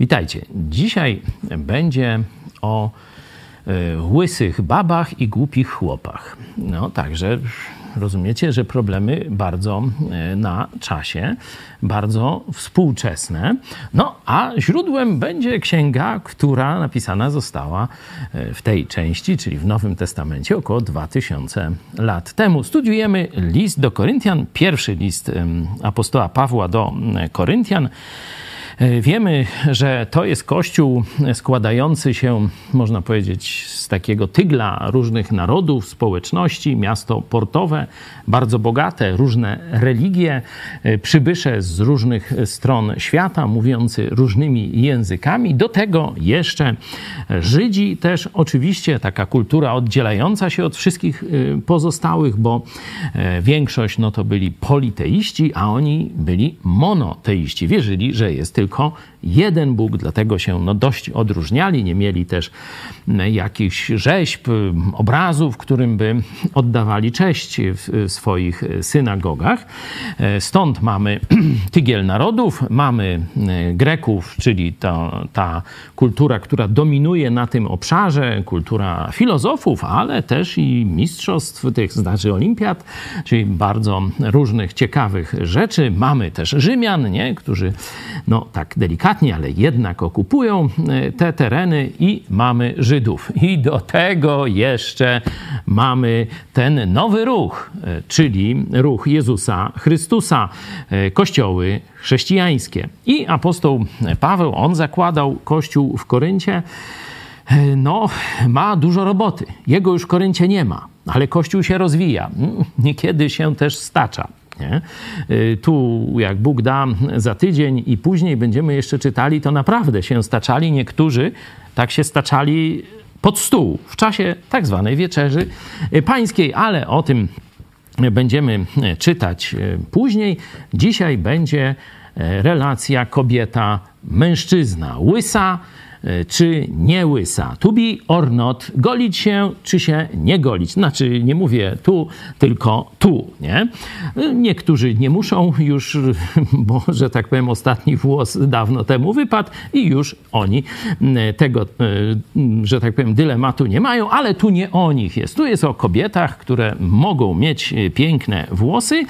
Witajcie. Dzisiaj będzie o y, łysych babach i głupich chłopach. No także rozumiecie, że problemy bardzo y, na czasie, bardzo współczesne. No a źródłem będzie księga, która napisana została y, w tej części, czyli w Nowym Testamencie około 2000 lat temu. Studiujemy list do Koryntian, pierwszy list apostoła Pawła do Koryntian. E, wiemy, że to jest kościół składający się, można powiedzieć, z takiego tygla różnych narodów, społeczności, miasto portowe, bardzo bogate, różne religie, e, przybysze z różnych stron świata, mówiący różnymi językami. Do tego jeszcze Żydzi też, oczywiście taka kultura oddzielająca się od wszystkich e, pozostałych, bo większość no to byli politeiści, a oni byli monoteiści. Wierzyli, że jest tylko tylko jeden Bóg, dlatego się no, dość odróżniali. Nie mieli też jakichś rzeźb, obrazów, którym by oddawali cześć w swoich synagogach. E, stąd mamy tygiel narodów, mamy e, Greków, czyli ta, ta kultura, która dominuje na tym obszarze, kultura filozofów, ale też i mistrzostw tych, znaczy olimpiad, czyli bardzo różnych ciekawych rzeczy. Mamy też Rzymian, nie? którzy no tak delikatnie, ale jednak okupują e, te tereny i mamy Żydów. I do tego jeszcze mamy ten nowy ruch, e, czyli ruch Jezusa Chrystusa, e, kościoły chrześcijańskie. I apostoł Paweł, on zakładał kościół w Koryncie, no, ma dużo roboty. Jego już w Koryncie nie ma, ale kościół się rozwija. Niekiedy się też stacza. Nie? Y, tu, jak Bóg da za tydzień i później będziemy jeszcze czytali, to naprawdę się staczali. Niektórzy tak się staczali pod stół w czasie tak zwanej wieczerzy pańskiej, ale o tym będziemy czytać y, później. Dzisiaj będzie y, relacja kobieta-mężczyzna. Łysa, E, czy nie łysa. To be or not, golić się czy się nie golić. Znaczy nie mówię tu, tylko tu, nie? E, niektórzy nie muszą już, bo że tak powiem ostatni włos dawno temu wypadł i już oni tego, e, że tak powiem, dylematu nie mają, ale tu nie o nich jest. Tu jest o kobietach, które mogą mieć piękne włosy,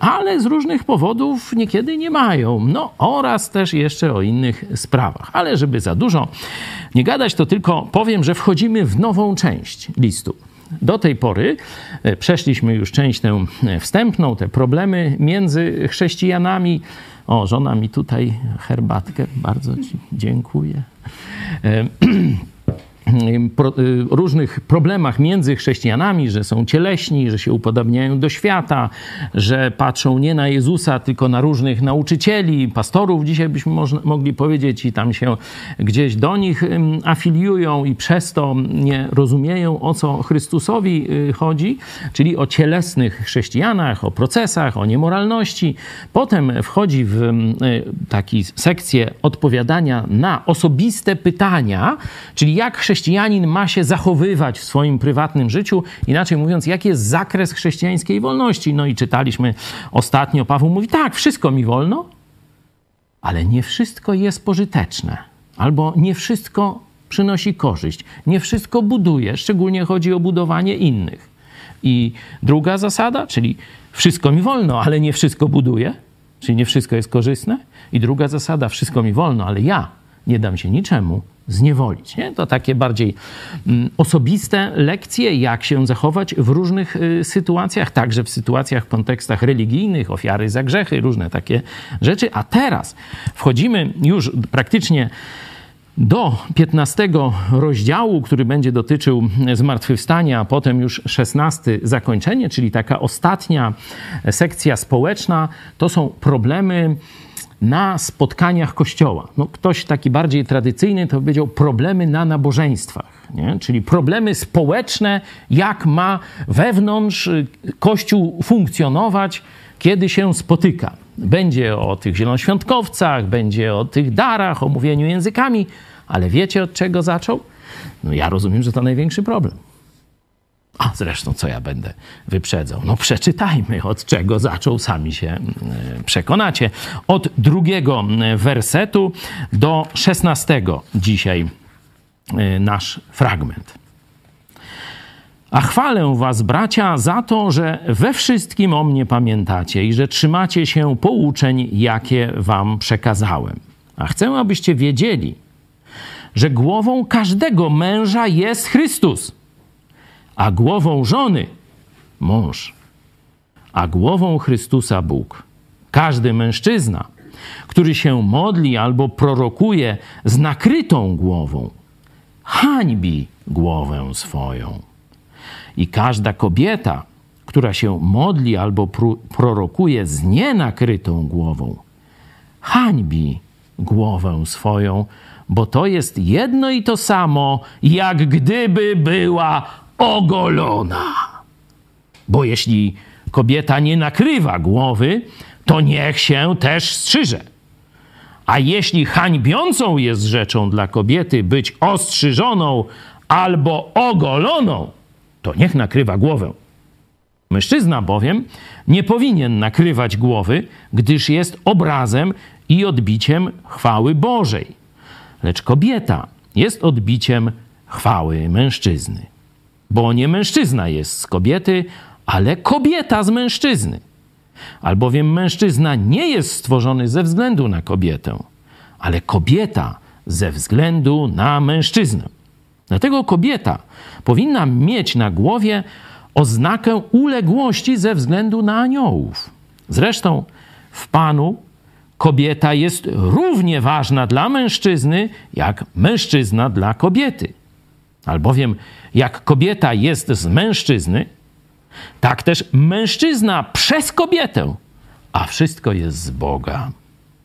ale z różnych powodów niekiedy nie mają. No oraz też jeszcze o innych sprawach. Ale żeby za dużo nie gadać, to tylko powiem, że wchodzimy w nową część listu. Do tej pory e, przeszliśmy już część tę e, wstępną, te problemy między chrześcijanami. O, żona mi tutaj herbatkę, bardzo Ci dziękuję. Y, różnych problemach między chrześcijanami, że są cieleśni, że się upodabniają do świata, że patrzą nie na Jezusa, tylko na różnych nauczycieli, pastorów, dzisiaj byśmy można, mogli powiedzieć, i tam się gdzieś do nich afiliują i przez to nie rozumieją, o co Chrystusowi y, chodzi, czyli o cielesnych chrześcijanach, o procesach, o niemoralności. Potem wchodzi w y, taki sekcję odpowiadania na osobiste pytania, czyli jak chrześcijanie chrześcijanin ma się zachowywać w swoim prywatnym życiu. Inaczej mówiąc, jaki jest zakres chrześcijańskiej wolności? No i czytaliśmy ostatnio, Paweł mówi, tak, wszystko mi wolno, ale nie wszystko jest pożyteczne. Albo nie wszystko przynosi korzyść. Nie wszystko buduje, szczególnie chodzi o budowanie innych. I druga zasada, czyli wszystko mi wolno, ale nie wszystko buduje, czyli nie wszystko jest korzystne. I druga zasada, wszystko mi wolno, ale ja nie dam się niczemu zniewolić. Nie? To takie bardziej mm, osobiste lekcje, jak się zachować w różnych y, sytuacjach, także w sytuacjach, w kontekstach religijnych, ofiary za grzechy, różne takie rzeczy. A teraz wchodzimy już praktycznie do 15 rozdziału, który będzie dotyczył zmartwychwstania, a potem już 16 zakończenie, czyli taka ostatnia sekcja społeczna, to są problemy na spotkaniach kościoła. No, ktoś taki bardziej tradycyjny to powiedział problemy na nabożeństwach, nie? czyli problemy społeczne, jak ma wewnątrz y, kościół funkcjonować, kiedy się spotyka. Będzie o tych zielonoświątkowcach, będzie o tych darach, o mówieniu językami, ale wiecie od czego zaczął? No ja rozumiem, że to największy problem. A zresztą, co ja będę wyprzedzał? No przeczytajmy, od czego zaczął, sami się e, przekonacie. Od drugiego wersetu do szesnastego dzisiaj e, nasz fragment. A chwalę was, bracia, za to, że we wszystkim o mnie pamiętacie i że trzymacie się pouczeń, jakie wam przekazałem. A chcę, abyście wiedzieli, że głową każdego męża jest Chrystus, a głową żony mąż, a głową Chrystusa Bóg. Każdy mężczyzna, który się modli albo prorokuje z nakrytą głową, hańbi głowę swoją. I każda kobieta, która się modli albo prorokuje z nienakrytą głową, hańbi głowę swoją, bo to jest jedno i to samo, jak gdyby była ogolona. Bo jeśli kobieta nie nakrywa głowy, to niech się też strzyże. A jeśli hańbiącą jest rzeczą dla kobiety być ostrzyżoną albo ogoloną, to niech nakrywa głowę. Mężczyzna bowiem nie powinien nakrywać głowy, gdyż jest obrazem i odbiciem chwały Bożej. Lecz kobieta jest odbiciem chwały mężczyzny. Bo nie mężczyzna jest z kobiety, ale kobieta z mężczyzny. Albowiem mężczyzna nie jest stworzony ze względu na kobietę, ale kobieta ze względu na mężczyznę. Dlatego kobieta powinna mieć na głowie oznakę uległości ze względu na aniołów. Zresztą w Panu kobieta jest równie ważna dla mężczyzny, jak mężczyzna dla kobiety. Albowiem jak kobieta jest z mężczyzny, tak też mężczyzna przez kobietę, a wszystko jest z Boga.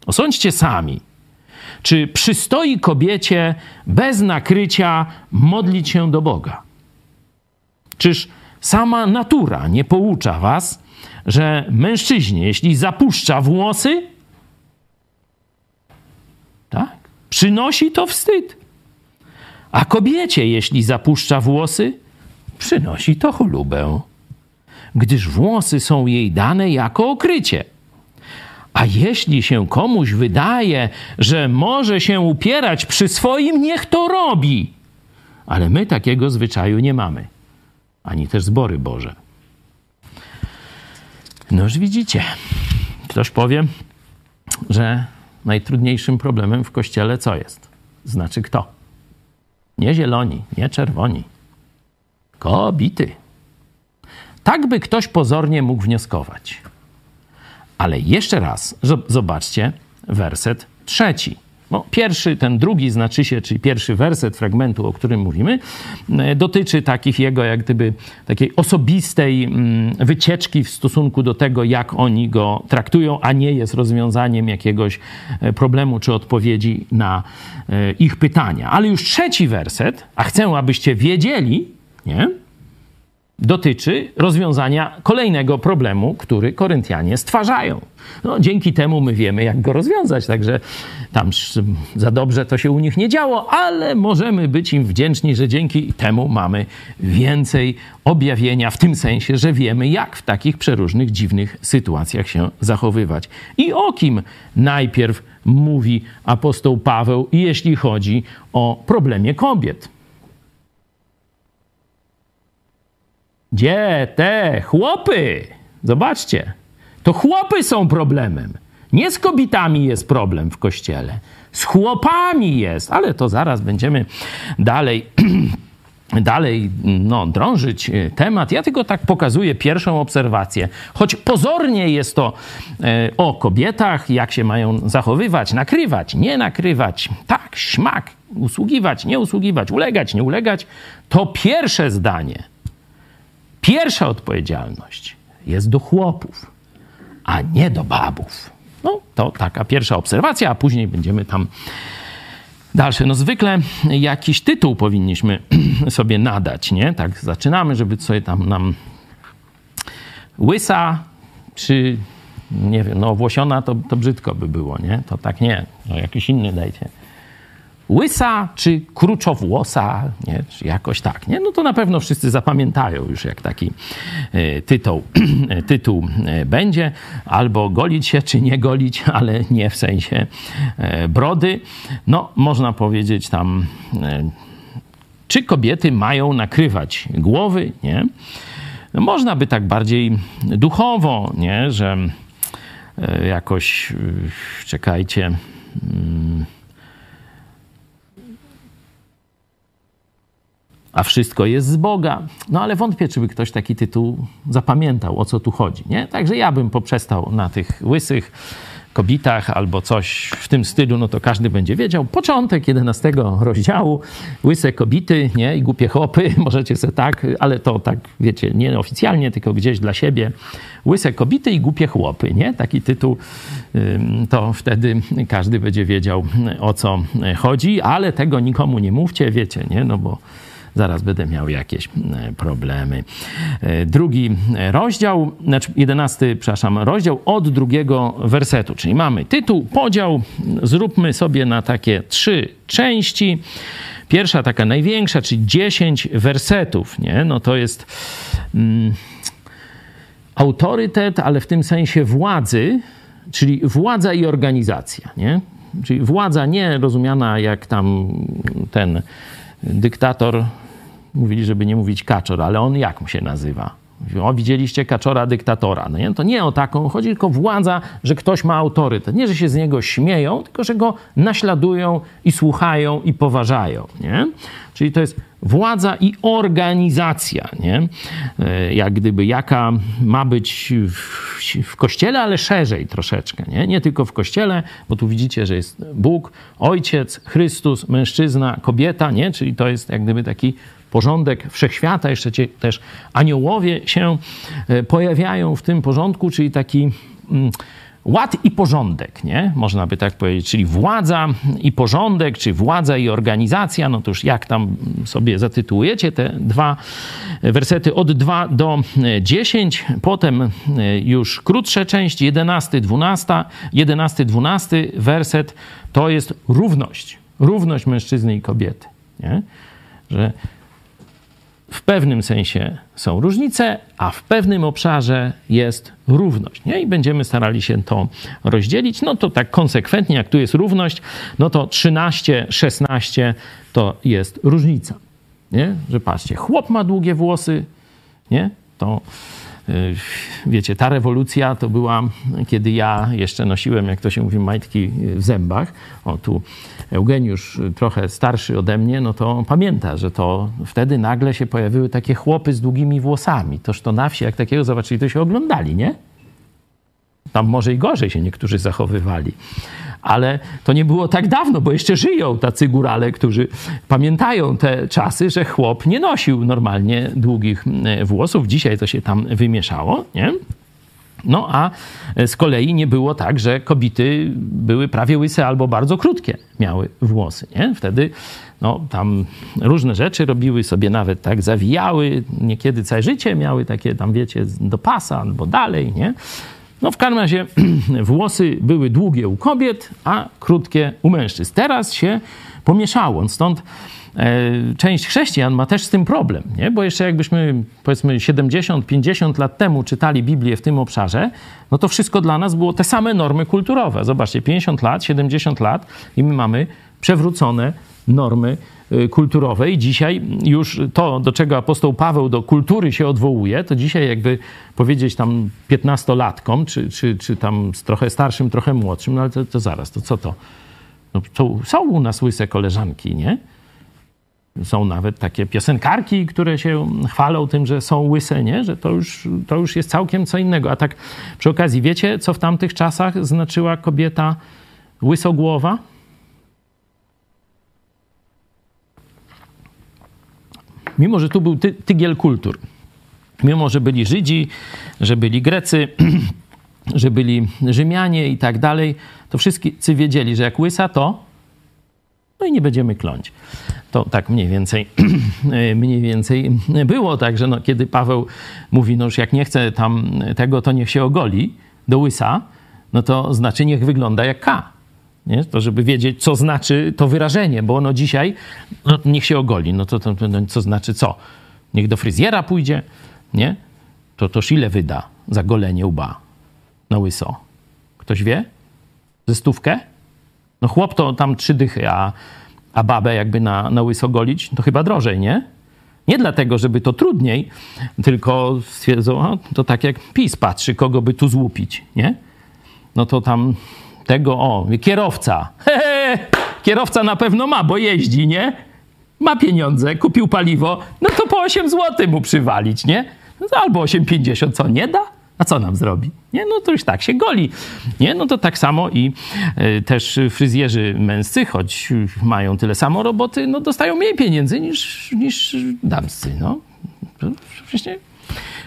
Osądźcie sami, czy przystoi kobiecie bez nakrycia modlić się do Boga? Czyż sama natura nie poucza was, że mężczyźnie, jeśli zapuszcza włosy, tak, przynosi to wstyd. A kobiecie, jeśli zapuszcza włosy, przynosi to chlubę, gdyż włosy są jej dane jako okrycie. A jeśli się komuś wydaje, że może się upierać przy swoim, niech to robi. Ale my takiego zwyczaju nie mamy, ani też zbory Boże. Noż widzicie, ktoś powie, że najtrudniejszym problemem w kościele co jest? Znaczy kto? Nie zieloni, nie czerwoni. Kobity. Tak by ktoś pozornie mógł wnioskować. Ale jeszcze raz, zobaczcie werset trzeci. No, pierwszy, ten drugi znaczy się, czyli pierwszy werset fragmentu, o którym mówimy, e, dotyczy takich jego, jak gdyby, takiej osobistej mm, wycieczki w stosunku do tego, jak oni go traktują, a nie jest rozwiązaniem jakiegoś e, problemu czy odpowiedzi na e, ich pytania. Ale już trzeci werset, a chcę, abyście wiedzieli, nie? Dotyczy rozwiązania kolejnego problemu, który Koryntianie stwarzają. No, dzięki temu my wiemy, jak go rozwiązać, także tam za dobrze to się u nich nie działo, ale możemy być im wdzięczni, że dzięki temu mamy więcej objawienia w tym sensie, że wiemy, jak w takich przeróżnych, dziwnych sytuacjach się zachowywać. I o kim najpierw mówi apostoł Paweł, jeśli chodzi o problemie kobiet. Gdzie te chłopy? Zobaczcie, to chłopy są problemem. Nie z kobietami jest problem w kościele, z chłopami jest, ale to zaraz będziemy dalej. dalej no, drążyć e, temat. Ja tylko tak pokazuję pierwszą obserwację. Choć pozornie jest to e, o kobietach, jak się mają zachowywać, nakrywać, nie nakrywać, tak, śmak, usługiwać, nie usługiwać, ulegać, nie ulegać, to pierwsze zdanie Pierwsza odpowiedzialność jest do chłopów, a nie do babów. No, to taka pierwsza obserwacja, a później będziemy tam dalsze. No zwykle jakiś tytuł powinniśmy sobie nadać, nie? Tak zaczynamy, żeby sobie tam nam łysa, czy nie wiem, no włosiona to, to brzydko by było, nie? To tak nie, no jakiś inny dajcie. Łysa czy kruczowłosa, nie? czy jakoś tak, nie? No to na pewno wszyscy zapamiętają już, jak taki e, tytuł, tytuł e, będzie, albo golić się, czy nie golić, ale nie w sensie e, brody. No, można powiedzieć tam, czy kobiety mają nakrywać głowy, nie? No, można by tak bardziej duchowo, nie? Że jakoś, czekajcie, mm, a wszystko jest z Boga. No ale wątpię, czy by ktoś taki tytuł zapamiętał, o co tu chodzi. Nie? Także ja bym poprzestał na tych łysych kobietach albo coś w tym stylu, no to każdy będzie wiedział. Początek 11 rozdziału, łyse kobity nie? i głupie chłopy, możecie sobie tak, ale to tak, wiecie, nie oficjalnie, tylko gdzieś dla siebie. Łyse kobity i głupie chłopy, nie? Taki tytuł, to wtedy każdy będzie wiedział, o co chodzi, ale tego nikomu nie mówcie, wiecie, nie? No bo zaraz będę miał jakieś e, problemy. E, drugi rozdział, znaczy jedenasty, przepraszam, rozdział od drugiego wersetu, czyli mamy tytuł, podział, zróbmy sobie na takie trzy części. Pierwsza, taka największa, czyli 10 wersetów, nie? No to jest mm, autorytet, ale w tym sensie władzy, czyli władza i organizacja, nie? Czyli władza nie rozumiana jak tam ten dyktator, mówili, żeby nie mówić kaczor, ale on jak mu się nazywa? O, widzieliście kaczora dyktatora. No nie? To nie o taką chodzi, tylko władza, że ktoś ma autorytet. Nie, że się z niego śmieją, tylko że go naśladują i słuchają i poważają. Nie? Czyli to jest władza i organizacja, nie? E, jak gdyby jaka ma być w, w, kościele, ale szerzej troszeczkę, nie? Nie tylko w kościele, bo tu widzicie, że jest Bóg, Ojciec, Chrystus, mężczyzna, kobieta, nie? Czyli to jest jak gdyby taki porządek wszechświata, jeszcze też aniołowie się e, pojawiają w tym porządku, czyli taki mm, ład i porządek, nie? Można by tak powiedzieć, czyli władza i porządek, czy władza i organizacja, no to już jak tam sobie zatytułujecie te dwa wersety? Od 2 do 10, potem e, już krótsze część, 11, 12, 11, 12 werset to jest równość, równość mężczyzny i kobiety, nie? Że w pewnym sensie są różnice, a w pewnym obszarze jest równość. Nie? I będziemy starali się to rozdzielić. No to tak konsekwentnie, jak tu jest równość, no to 13, 16 to jest różnica. Nie? Że patrzcie, chłop ma długie włosy, nie? to wiecie, ta rewolucja to była, kiedy ja jeszcze nosiłem, jak to się mówi, majtki w zębach. O, tu Eugeniusz, trochę starszy ode mnie, no to pamięta, że to wtedy nagle się pojawiły takie chłopy z długimi włosami. Toż to na wsi, jak takiego zobaczyli, to się oglądali, nie? Tam może i gorzej się niektórzy zachowywali ale to nie było tak dawno, bo jeszcze żyją tacy górale, którzy pamiętają te czasy, że chłop nie nosił normalnie długich włosów. Dzisiaj to się tam wymieszało, nie? No a z kolei nie było tak, że kobiety były prawie łyse albo bardzo krótkie miały włosy, nie? Wtedy no, tam różne rzeczy robiły sobie nawet tak, zawijały, niekiedy całe życie miały takie tam, wiecie, do pasa albo dalej, nie? No w każdym razie włosy były długie u kobiet, a krótkie u mężczyzn. Teraz się pomieszało, stąd e, część chrześcijan ma też z tym problem, nie? bo jeszcze jakbyśmy powiedzmy 70-50 lat temu czytali Biblię w tym obszarze, no to wszystko dla nas było te same normy kulturowe. Zobaczcie, 50 lat, 70 lat i my mamy przewrócone normy Y, kulturowej. Dzisiaj już to, do czego apostoł Paweł do kultury się odwołuje, to dzisiaj jakby powiedzieć tam piętnastolatkom, czy, czy, czy tam trochę starszym, trochę młodszym, no ale to, to zaraz, to co to? No, to są u nas łyse koleżanki, nie? Są nawet takie piosenkarki, które się chwalą tym, że są łyse, nie? Że to już, to już jest całkiem co innego. A tak przy okazji, wiecie, co w tamtych czasach znaczyła kobieta łysogłowa? Mimo, że tu był ty, tygiel kultur, mimo, że byli Żydzi, że byli Grecy, że byli Rzymianie i tak dalej, to wszyscy wiedzieli, że jak łysa, to no i nie będziemy kląć. To tak mniej więcej, mniej więcej było, także no, kiedy Paweł mówi, no już jak nie chce tam tego, to niech się ogoli do łysa, no to znaczy niech wygląda jak K. Nie? To żeby wiedzieć, co znaczy to wyrażenie, bo ono dzisiaj, no, niech się ogoli. No to, to, to co znaczy co? Niech do fryzjera pójdzie, nie? To toż ile wyda za golenie łba na łyso? Ktoś wie? Ze stówkę? No chłop to tam trzy dychy, a, a babę jakby na, na łyso golić, to chyba drożej, nie? Nie dlatego, żeby to trudniej, tylko stwierdzą, to tak jak PiS patrzy, kogo by tu złupić, nie? No to tam tego, o, kierowca. He, he, kierowca na pewno ma, bo jeździ, nie? Ma pieniądze, kupił paliwo, no to po 8 zł mu przywalić, nie? No albo 8,50, co nie da? A co nam zrobi? Nie, no to już tak się goli. Nie, no to tak samo i y, też fryzjerzy męscy, choć mają tyle samo roboty, no dostają mniej pieniędzy niż, niż damscy, no. Właśnie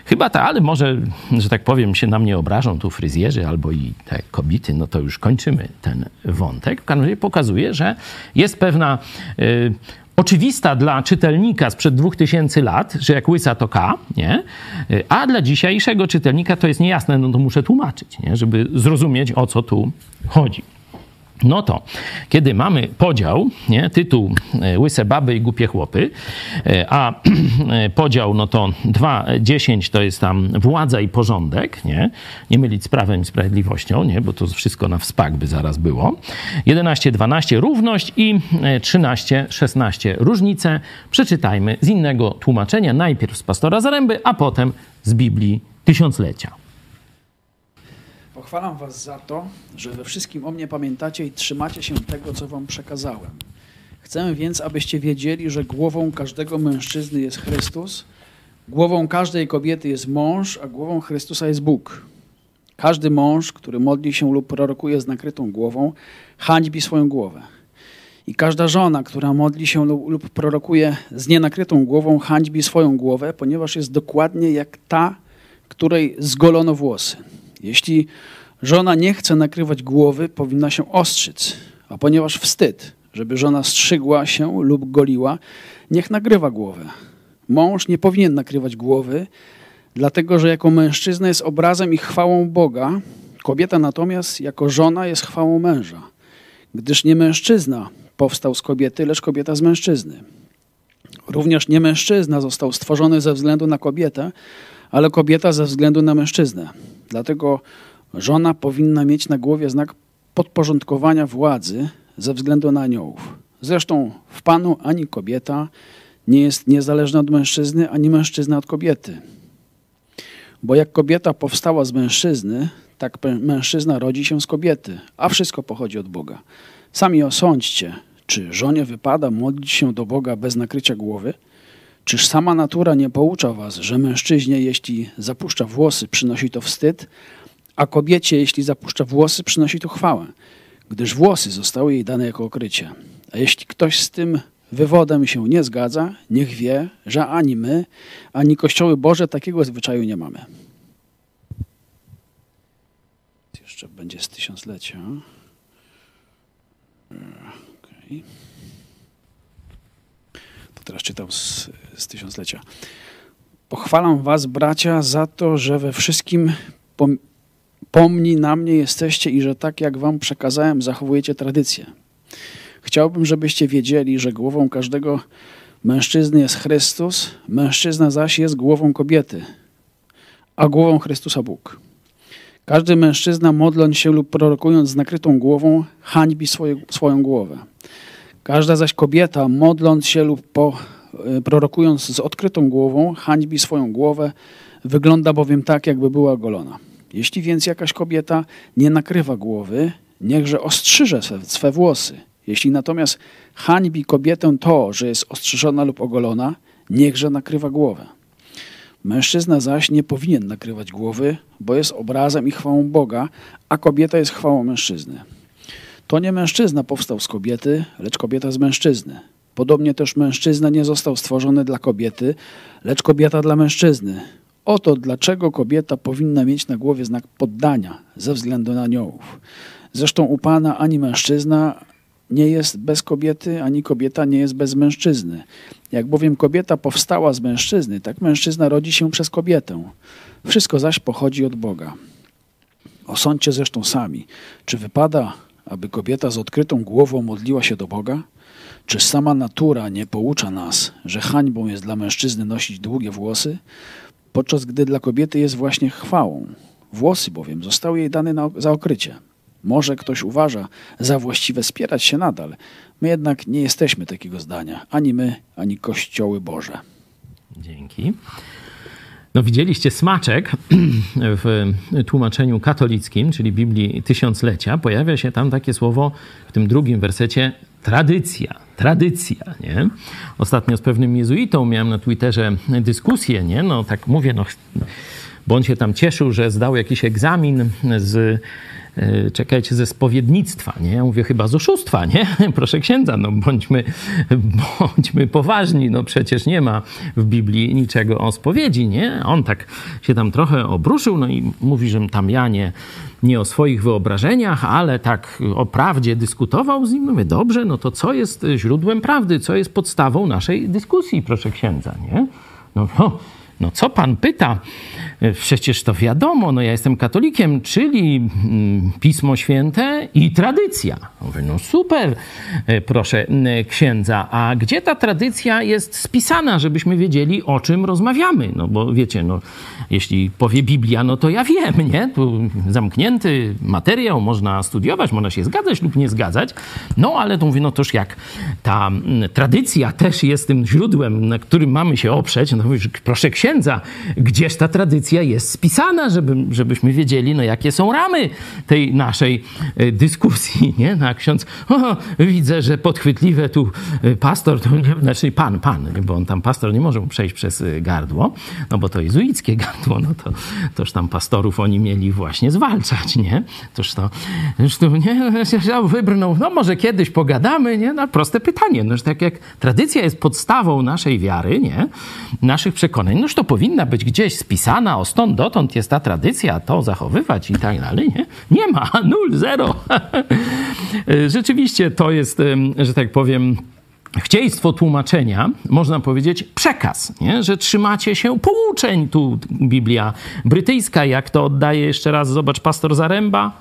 Chyba tak, ale może, że tak powiem, się na mnie obrażą tu fryzjerzy albo i te kobiety, no to już kończymy ten wątek. W każdym razie pokazuje, że jest pewna y, oczywista dla czytelnika sprzed 2000 lat, że jak łysa to K, nie? a dla dzisiejszego czytelnika to jest niejasne, no to muszę tłumaczyć, nie? żeby zrozumieć o co tu chodzi. No to, kiedy mamy podział, nie, tytuł e, Łyse baby i głupie chłopy, e, a podział, no to 2.10 to jest tam władza i porządek, nie, nie mylić z prawem i sprawiedliwością, nie, bo to wszystko na wspak by zaraz było. 11.12 równość i 13.16 e, różnice. Przeczytajmy z innego tłumaczenia, najpierw z pastora Zaręby, a potem z Biblii Tysiąclecia. Pochwalam was za to, że we wszystkim o mnie pamiętacie i trzymacie się tego, co wam przekazałem. Chcę więc, abyście wiedzieli, że głową każdego mężczyzny jest Chrystus, głową każdej kobiety jest mąż, a głową Chrystusa jest Bóg. Każdy mąż, który modli się lub prorokuje z nakrytą głową, hańbi swoją głowę. I każda żona, która modli się lub, lub prorokuje z nienakrytą głową, hańbi swoją głowę, ponieważ jest dokładnie jak ta, której zgolono włosy. Jeśli żona nie chce nakrywać głowy, powinna się ostrzyc, a ponieważ wstyd, żeby żona strzygła się lub goliła, niech nagrywa głowę. Mąż nie powinien nakrywać głowy, dlatego że jako mężczyzna jest obrazem i chwałą Boga, kobieta natomiast jako żona jest chwałą męża. Gdyż nie mężczyzna powstał z kobiety, lecz kobieta z mężczyzny. Również nie mężczyzna został stworzony ze względu na kobietę, ale kobieta ze względu na mężczyznę. Dlatego żona powinna mieć na głowie znak podporządkowania władzy ze względu na aniołów. Zresztą w Panu ani kobieta nie jest niezależna od mężczyzny, ani mężczyzna od kobiety. Bo jak kobieta powstała z mężczyzny, tak mężczyzna rodzi się z kobiety, a wszystko pochodzi od Boga. Sami osądźcie, czy żonie wypada modlić się do Boga bez nakrycia głowy? Czyż sama natura nie poucza was, że mężczyźnie, jeśli zapuszcza włosy, przynosi to wstyd, a kobiecie, jeśli zapuszcza włosy, przynosi to chwałę, gdyż włosy zostały jej dane jako okrycie. A jeśli ktoś z tym wywodem się nie zgadza, niech wie, że ani my, ani Kościoły Boże takiego zwyczaju nie mamy. Jeszcze będzie z tysiąclecia. Okay teraz czytał z, z tysiąclecia. Pochwalam was, bracia, za to, że we wszystkim pom pomni na mnie jesteście i że tak jak wam przekazałem, zachowujecie tradycję. Chciałbym, żebyście wiedzieli, że głową każdego mężczyzny jest Chrystus, mężczyzna zaś jest głową kobiety, a głową Chrystusa Bóg. Każdy mężczyzna, modląc się lub prorokując z nakrytą głową, hańbi swoje, swoją głowę. Każda zaś kobieta, modląc się lub po, e, prorokując z odkrytą głową, hańbi swoją głowę, wygląda bowiem tak, jakby była golona. Jeśli więc jakaś kobieta nie nakrywa głowy, niechże ostrzyże swe, swe włosy. Jeśli natomiast hańbi kobietę to, że jest ostrzyżona lub ogolona, niechże nakrywa głowę. Mężczyzna zaś nie powinien nakrywać głowy, bo jest obrazem i chwałą Boga, a kobieta jest chwałą mężczyzny. To nie mężczyzna powstał z kobiety, lecz kobieta z mężczyzny. Podobnie też mężczyzna nie został stworzony dla kobiety, lecz kobieta dla mężczyzny. Oto dlaczego kobieta powinna mieć na głowie znak poddania ze względu na aniołów. Zresztą u Pana ani mężczyzna nie jest bez kobiety, ani kobieta nie jest bez mężczyzny. Jak bowiem kobieta powstała z mężczyzny, tak mężczyzna rodzi się przez kobietę. Wszystko zaś pochodzi od Boga. Osądźcie zresztą sami, czy wypada aby kobieta z odkrytą głową modliła się do Boga? Czy sama natura nie poucza nas, że hańbą jest dla mężczyzny nosić długie włosy, podczas gdy dla kobiety jest właśnie chwałą? Włosy bowiem zostały jej dane na, za okrycie. Może ktoś uważa za właściwe spierać się nadal. My jednak nie jesteśmy takiego zdania. Ani my, ani Kościoły Boże. Dzięki. No widzieliście smaczek w tłumaczeniu katolickim, czyli Biblii Tysiąclecia. Pojawia się tam takie słowo w tym drugim wersecie tradycja. Tradycja, nie? Ostatnio z pewnym jezuitą miałem na Twitterze dyskusję, nie? No tak mówię, no bo on się tam cieszył, że zdał jakiś egzamin z czekajcie, ze spowiednictwa, nie? Ja mówię chyba z oszustwa, nie? Proszę księdza, no bądźmy, bądźmy poważni, no przecież nie ma w Biblii niczego o spowiedzi, nie? On tak się tam trochę obruszył, no i mówi, że tam ja nie, nie o swoich wyobrażeniach, ale tak o prawdzie dyskutował z nim. Mówię, dobrze, no to co jest źródłem prawdy, co jest podstawą naszej dyskusji, proszę księdza, nie? No, no no co pan pyta? E, przecież to wiadomo, no ja jestem katolikiem, czyli mm, Pismo Święte i tradycja. Mówię, no super, e, proszę księdza, a gdzie ta tradycja jest spisana, żebyśmy wiedzieli, o czym rozmawiamy? No bo wiecie, no jeśli powie Biblia, no to ja wiem, nie? Tu zamknięty materiał, można studiować, można się zgadzać lub nie zgadzać, no ale to mówię, no toż jak ta tradycja też jest tym źródłem, na którym mamy się oprzeć, no mówię, proszę księdza, księdza, gdzież ta tradycja jest spisana, żeby, żebyśmy wiedzieli, no jakie są ramy tej naszej e, dyskusji, nie? No, a ksiądz, o, widzę, że podchwytliwe tu e, pastor, to znaczy pan, pan, bo on tam pastor nie może przejść przez e, gardło, no bo to jezuickie gardło, no to toż tam pastorów oni mieli właśnie zwalczać, nie? Toż to, tu, nie, wybrnął, no może kiedyś pogadamy, nie? No proste pytanie, no tak jak tradycja jest podstawą naszej wiary, nie? Naszych przekonań, no to powinna być gdzieś spisana, o stąd dotąd jest ta tradycja, to zachowywać i tak dalej. Nie, nie ma, nul, zero. Rzeczywiście to jest, że tak powiem, chcieństwo tłumaczenia, można powiedzieć przekaz, nie? że trzymacie się pouczeń. Tu Biblia brytyjska, jak to oddaje jeszcze raz, zobacz, pastor Zaręba.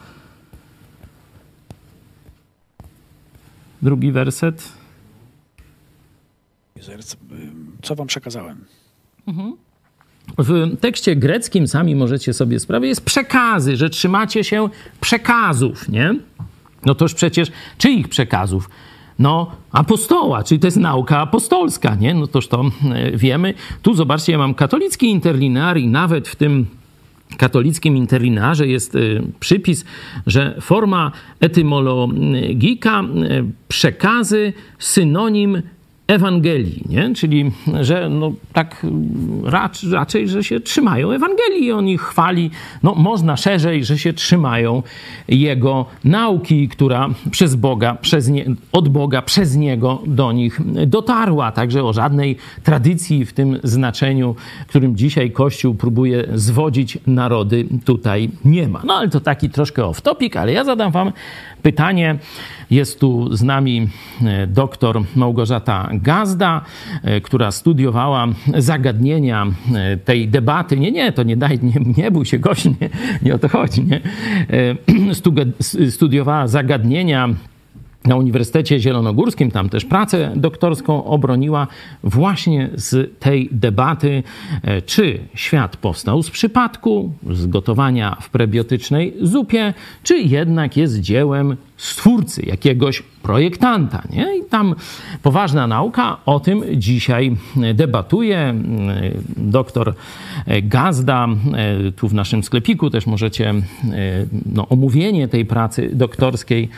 Drugi werset. Co wam przekazałem? Mhm. W tekście greckim, sami możecie sobie sprawić, jest przekazy, że trzymacie się przekazów, nie? No toż przecież czyich przekazów? No, apostoła, czyli to jest nauka apostolska, nie? No toż to e, wiemy. Tu zobaczcie, ja mam katolicki interlinear i nawet w tym katolickim interlinearze jest e, przypis, że forma etymologika e, przekazy synonim Ewangelii, nie? czyli że no, tak raczej, że się trzymają Ewangelii, on ich chwali, no można szerzej, że się trzymają Jego nauki, która przez Boga, przez nie, od Boga, przez Niego do nich dotarła. Także o żadnej tradycji w tym znaczeniu, którym dzisiaj Kościół próbuje zwodzić narody, tutaj nie ma. No ale to taki troszkę off-topic, ale ja zadam wam pytanie. Jest tu z nami e, doktor Małgorzata Gazda, e, która studiowała zagadnienia e, tej debaty. Nie, nie, to nie daj, nie, nie bój się gość, nie, nie o to chodzi. Nie? Studiowała zagadnienia na Uniwersytecie Zielonogórskim, tam też pracę doktorską obroniła właśnie z tej debaty, czy świat powstał z przypadku, z gotowania w prebiotycznej zupie, czy jednak jest dziełem stwórcy, jakiegoś projektanta. Nie? I tam poważna nauka o tym dzisiaj debatuje. Doktor Gazda, tu w naszym sklepiku też możecie no, omówienie tej pracy doktorskiej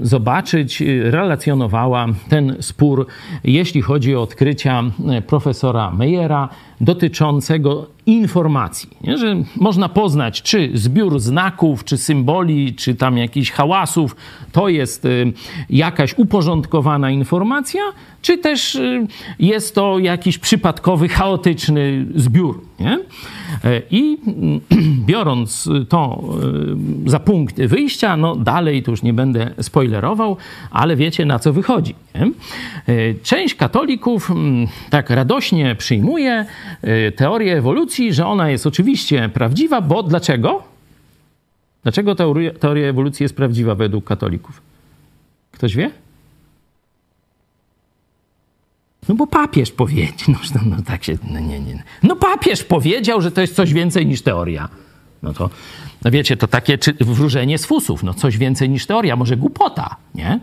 zobaczyć. Relacjonowała ten spór, jeśli chodzi o odkrycia profesora Meyera dotyczącego informacji, nie? że można poznać, czy zbiór znaków, czy symboli, czy tam jakichś hałasów to jest y, jakaś uporządkowana informacja, czy też y, jest to jakiś przypadkowy, chaotyczny zbiór. Nie? E, I biorąc to y, za punkt wyjścia, no dalej to już nie będę spoilerował, ale wiecie na co wychodzi. Nie? E, część katolików mm, tak radośnie przyjmuje teorię ewolucji, że ona jest oczywiście prawdziwa, bo dlaczego? Dlaczego teoria, teoria ewolucji jest prawdziwa według katolików? Ktoś wie? No bo papież powiedział, no, no, no tak się, no nie, nie. No papież powiedział, że to jest coś więcej niż teoria. No to, no wiecie, to takie wróżenie z fusów, no coś więcej niż teoria, może głupota, nie?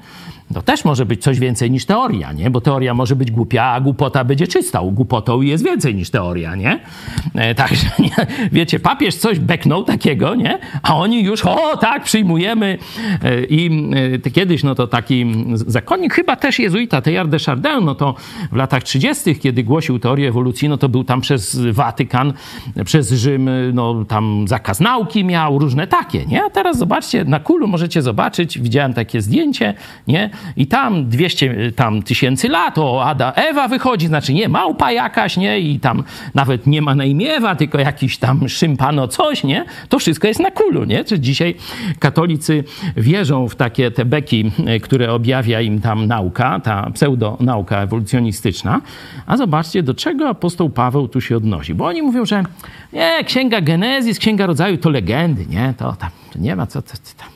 To też może być coś więcej niż teoria, nie? Bo teoria może być głupia, a głupota będzie czysta. Głupotą jest więcej niż teoria, nie? E, także, wiecie, papież coś beknął takiego, nie? A oni już, o tak, przyjmujemy. E, I e, kiedyś, no to taki zakonnik, chyba też jezuita, Teilhard de Chardin, no to w latach 30., kiedy głosił teorię ewolucji, no to był tam przez Watykan, przez Rzym, no tam zakaz nauki miał, różne takie, nie? A teraz zobaczcie, na kulu możecie zobaczyć, widziałem takie zdjęcie, nie? I tam 200 tam tysięcy lat, o Ada, Ewa wychodzi, znaczy nie, małpa jakaś, nie? I tam nawet nie ma na imię Ewa, tylko jakiś tam szympano coś, nie? To wszystko jest na kulu, nie? Czy dzisiaj katolicy wierzą w takie te beki, które objawia im tam nauka, ta pseudonauka ewolucjonistyczna. A zobaczcie, do czego apostoł Paweł tu się odnosi. Bo oni mówią, że nie, księga Genezis, księga rodzaju to legendy, nie? To tam to nie ma co, tam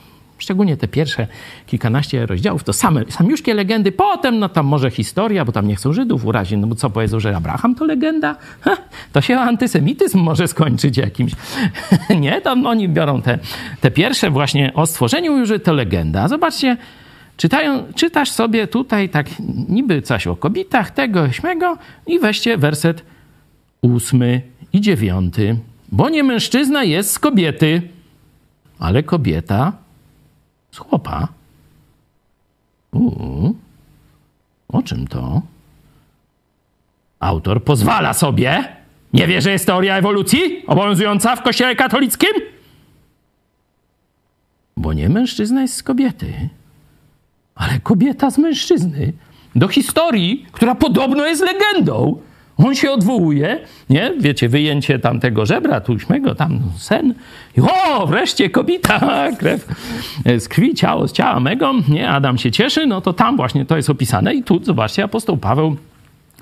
szczególnie te pierwsze kilkanaście rozdziałów, to same, samiuszkie legendy, potem no tam może historia, bo tam nie chcą Żydów urazić, no bo co powiedzą, że Abraham to legenda? Ha, to się antysemityzm może skończyć jakimś. nie, tam oni biorą te, te pierwsze właśnie o stworzeniu już to legenda. Zobaczcie, czytają, czytasz sobie tutaj tak niby coś o kobietach, tego, śmego i weźcie werset ósmy i dziewiąty. Bo nie mężczyzna jest z kobiety, ale kobieta z chłopa. Uuu. O czym to? Autor pozwala sobie. Nie wie, że jest teoria ewolucji obowiązująca w kościele katolickim? Bo nie mężczyzna jest z kobiety, ale kobieta z mężczyzny. Do historii, która podobno jest legendą. On się odwołuje, nie? Wiecie, wyjęcie tamtego żebra, tuśmego, tam sen. I o, wreszcie kobieta, krew z krwi, ciało z ciała mego, nie? Adam się cieszy, no to tam właśnie to jest opisane. I tu, zobaczcie, apostoł Paweł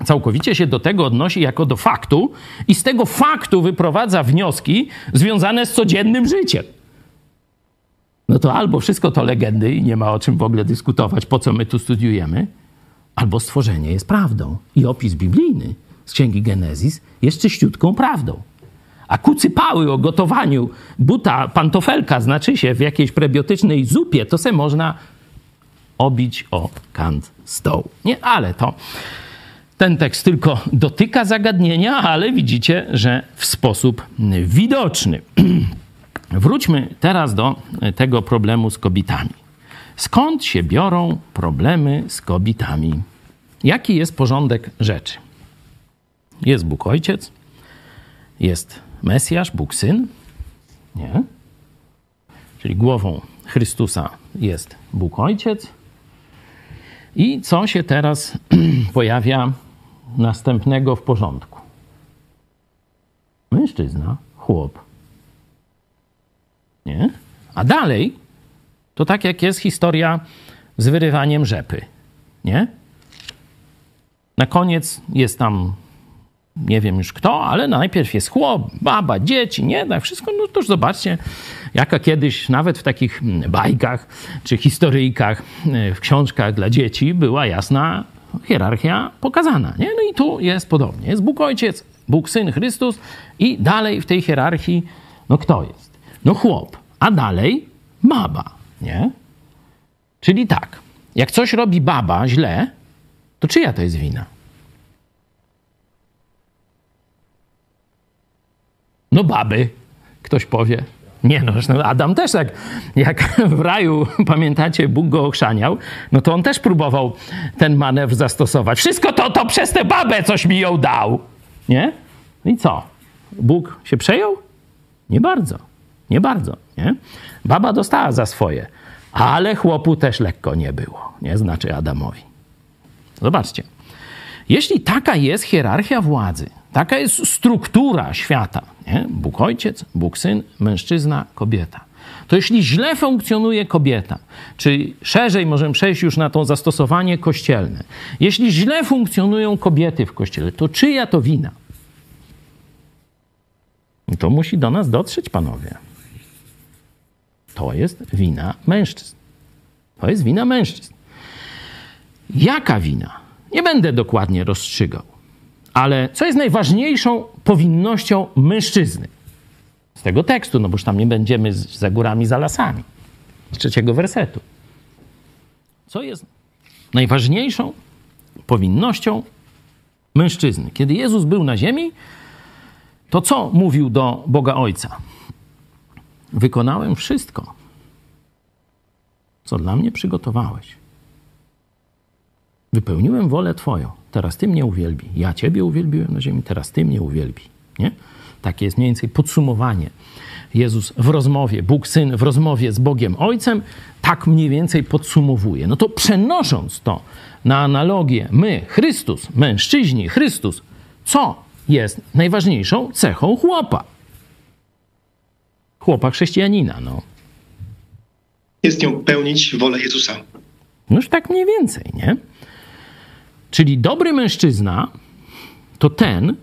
całkowicie się do tego odnosi jako do faktu i z tego faktu wyprowadza wnioski związane z codziennym życiem. No to albo wszystko to legendy i nie ma o czym w ogóle dyskutować, po co my tu studiujemy, albo stworzenie jest prawdą i opis biblijny z Księgi Genezis jest czyściutką prawdą. A kucypały o gotowaniu buta pantofelka, znaczy się w jakiejś prebiotycznej zupie, to se można obić o kant stołu. Nie, ale to ten tekst tylko dotyka zagadnienia, ale widzicie, że w sposób widoczny. Wróćmy teraz do tego problemu z kobietami. Skąd się biorą problemy z kobietami? Jaki jest porządek rzeczy? Jest Bóg Ojciec, jest Mesjasz, Bóg Syn, nie? Czyli głową Chrystusa jest Bóg Ojciec. I co się teraz pojawia następnego w porządku? Mężczyzna, chłop. Nie? A dalej to tak jak jest historia z wyrywaniem rzepy. Nie? Na koniec jest tam nie wiem już kto, ale najpierw jest chłop, baba, dzieci, nie, tak wszystko, no to już zobaczcie, jaka kiedyś nawet w takich mm, bajkach czy historyjkach, e, w książkach dla dzieci była jasna hierarchia pokazana, nie? No i tu jest podobnie. Jest Bóg Ojciec, Bóg Syn, Chrystus i dalej w tej hierarchii, no kto jest? No chłop, a dalej baba, nie? Czyli tak, jak coś robi baba źle, to czyja to jest wina? No baby, ktoś powie. Nie no, Adam też tak, jak w raju, pamiętacie, Bóg go ochrzaniał, no to on też próbował ten manewr zastosować. Wszystko to, to przez tę babę coś mi ją dał. Nie? No i co? Bóg się przejął? Nie bardzo. Nie bardzo, nie? Baba dostała za swoje, ale chłopu też lekko nie było, nie? Znaczy Adamowi. Zobaczcie. Jeśli taka jest hierarchia władzy, taka jest struktura świata, nie? Bóg ojciec, Bóg syn, mężczyzna, kobieta. To jeśli źle funkcjonuje kobieta, czy szerzej możemy przejść już na to zastosowanie kościelne, jeśli źle funkcjonują kobiety w kościele, to czyja to wina? To musi do nas dotrzeć, panowie. To jest wina mężczyzn. To jest wina mężczyzn. Jaka wina? Nie będę dokładnie rozstrzygał. Ale co jest najważniejszą powinnością mężczyzny? Z tego tekstu, no boż tam nie będziemy za górami, za lasami. Z trzeciego wersetu. Co jest najważniejszą powinnością mężczyzny? Kiedy Jezus był na ziemi, to co mówił do Boga Ojca? Wykonałem wszystko, co dla mnie przygotowałeś. Wypełniłem wolę Twoją. Teraz Ty mnie uwielbi. Ja Ciebie uwielbiłem na ziemi, teraz Ty mnie uwielbi. Nie? Takie jest mniej więcej podsumowanie. Jezus w rozmowie, Bóg Syn w rozmowie z Bogiem Ojcem, tak mniej więcej podsumowuje. No to przenosząc to na analogię, my, Chrystus, mężczyźni, Chrystus, co jest najważniejszą cechą chłopa? Chłopa chrześcijanina, no. Jest nią pełnić wolę Jezusa. No już tak mniej więcej, nie? Czyli dobry mężczyzna to ten,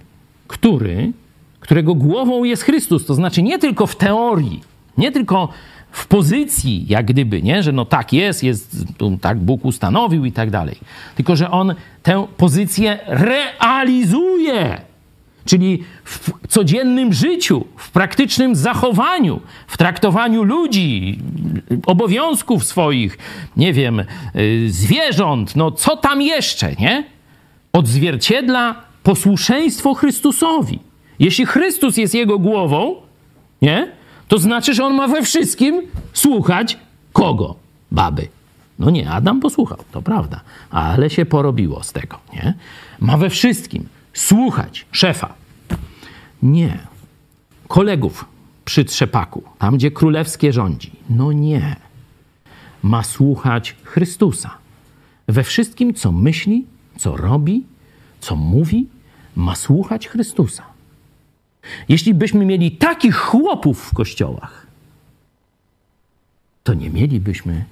który, którego głową jest Chrystus. To znaczy nie tylko w teorii, nie tylko w pozycji, jak gdyby, nie? że no tak jest, jest, tak Bóg ustanowił i tak dalej. Tylko, że on tę pozycję realizuje. Czyli w codziennym życiu, w praktycznym zachowaniu, w traktowaniu ludzi, obowiązków swoich, nie wiem, y, zwierząt, no co tam jeszcze, nie? Odzwierciedla posłuszeństwo Chrystusowi. Jeśli Chrystus jest jego głową, nie? To znaczy, że on ma we wszystkim słuchać kogo? Baby. No nie, Adam posłuchał, to prawda, ale się porobiło z tego, nie? Ma we wszystkim słuchać szefa. Nie. Kolegów przy trzepaku, tam gdzie królewskie rządzi. No nie. Ma słuchać Chrystusa. We wszystkim, co myśli, co robi, co mówi, ma słuchać Chrystusa. Jeśli byśmy mieli takich chłopów w kościołach, to nie mielibyśmy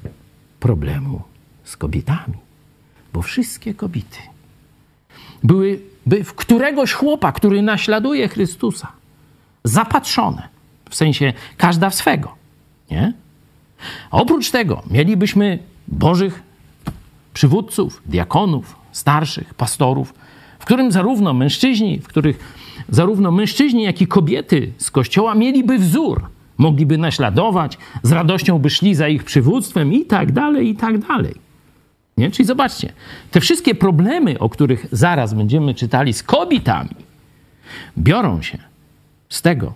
problemu z kobietami, bo wszystkie kobiety byłyby w któregoś chłopa, który naśladuje Chrystusa, zapatrzone. W sensie każda w swego, nie? Oprócz tego mielibyśmy bożych przywódców, diakonów, starszych, pastorów, w którym zarówno mężczyźni, w których zarówno mężczyźni, jak i kobiety z kościoła mieliby wzór, mogliby naśladować, z radością by szli za ich przywództwem i tak dalej, i tak dalej. Nie? Czyli zobaczcie, te wszystkie problemy, o których zaraz będziemy czytali z kobietami, biorą się z tego,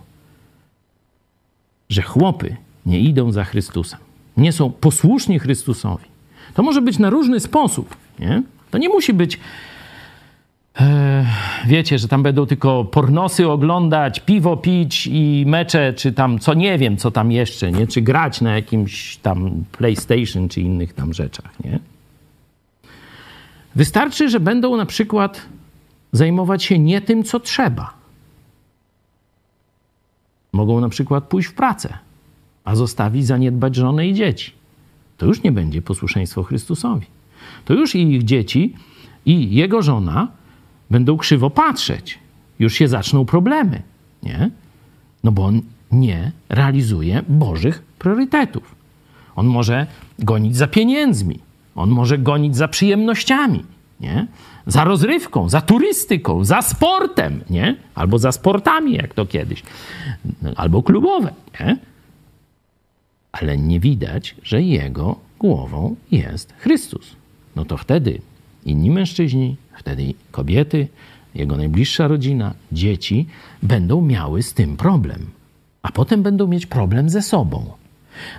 że chłopy nie idą za Chrystusem, nie są posłuszni Chrystusowi. To może być na różny sposób. Nie? To nie musi być e, wiecie, że tam będą tylko pornosy oglądać, piwo pić i mecze, czy tam co nie wiem, co tam jeszcze, nie? Czy grać na jakimś tam PlayStation, czy innych tam rzeczach, nie? Wystarczy, że będą na przykład zajmować się nie tym, co trzeba. Mogą na przykład pójść w pracę, a zostawić zaniedbać żonę i dzieci. To już nie będzie posłuszeństwo Chrystusowi. To już i ich dzieci, i jego żona będą krzywo patrzeć. Już się zaczną problemy, nie? No bo on nie realizuje Bożych priorytetów. On może gonić za pieniędzmi, on może gonić za przyjemnościami, nie? Za rozrywką, za turystyką, za sportem, nie? Albo za sportami, jak to kiedyś. Albo klubowe, nie? Ale nie widać, że jego głową jest Chrystus. No to wtedy inni mężczyźni, wtedy kobiety, jego najbliższa rodzina, dzieci będą miały z tym problem. A potem będą mieć problem ze sobą.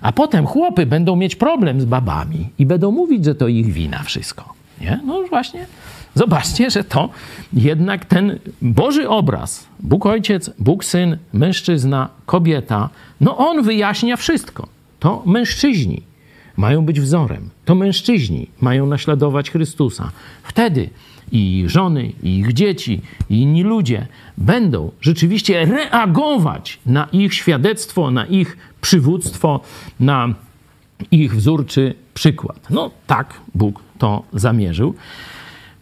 A potem chłopy będą mieć problem z babami i będą mówić, że to ich wina wszystko. Nie? No właśnie, zobaczcie, że to jednak ten Boży obraz, Bóg Ojciec, Bóg Syn, mężczyzna, kobieta, no on wyjaśnia wszystko. To mężczyźni mają być wzorem. To mężczyźni mają naśladować Chrystusa. Wtedy i ich żony, i ich dzieci, i inni ludzie będą rzeczywiście reagować na ich świadectwo, na ich przywództwo, na ich wzór czy przykład. No tak Bóg to zamierzył.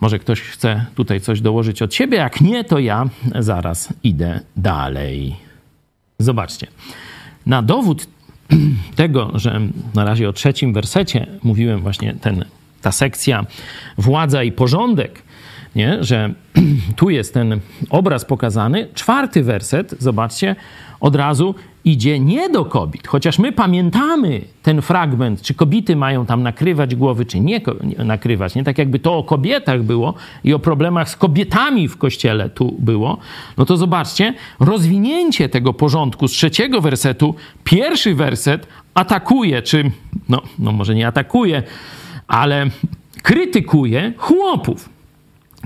Może ktoś chce tutaj coś dołożyć od siebie, jak nie, to ja zaraz idę dalej. Zobaczcie. Na dowód tego, że na razie o trzecim wersecie mówiłem właśnie ten, ta sekcja władza i porządek, nie? że tu jest ten obraz pokazany. Czwarty werset, zobaczcie, od razu idzie nie do kobiet. Chociaż my pamiętamy ten fragment, czy kobiety mają tam nakrywać głowy, czy nie nakrywać. Nie tak jakby to o kobietach było i o problemach z kobietami w kościele tu było. No to zobaczcie, rozwinięcie tego porządku z trzeciego wersetu, pierwszy werset atakuje, czy no, no może nie atakuje, ale krytykuje chłopów.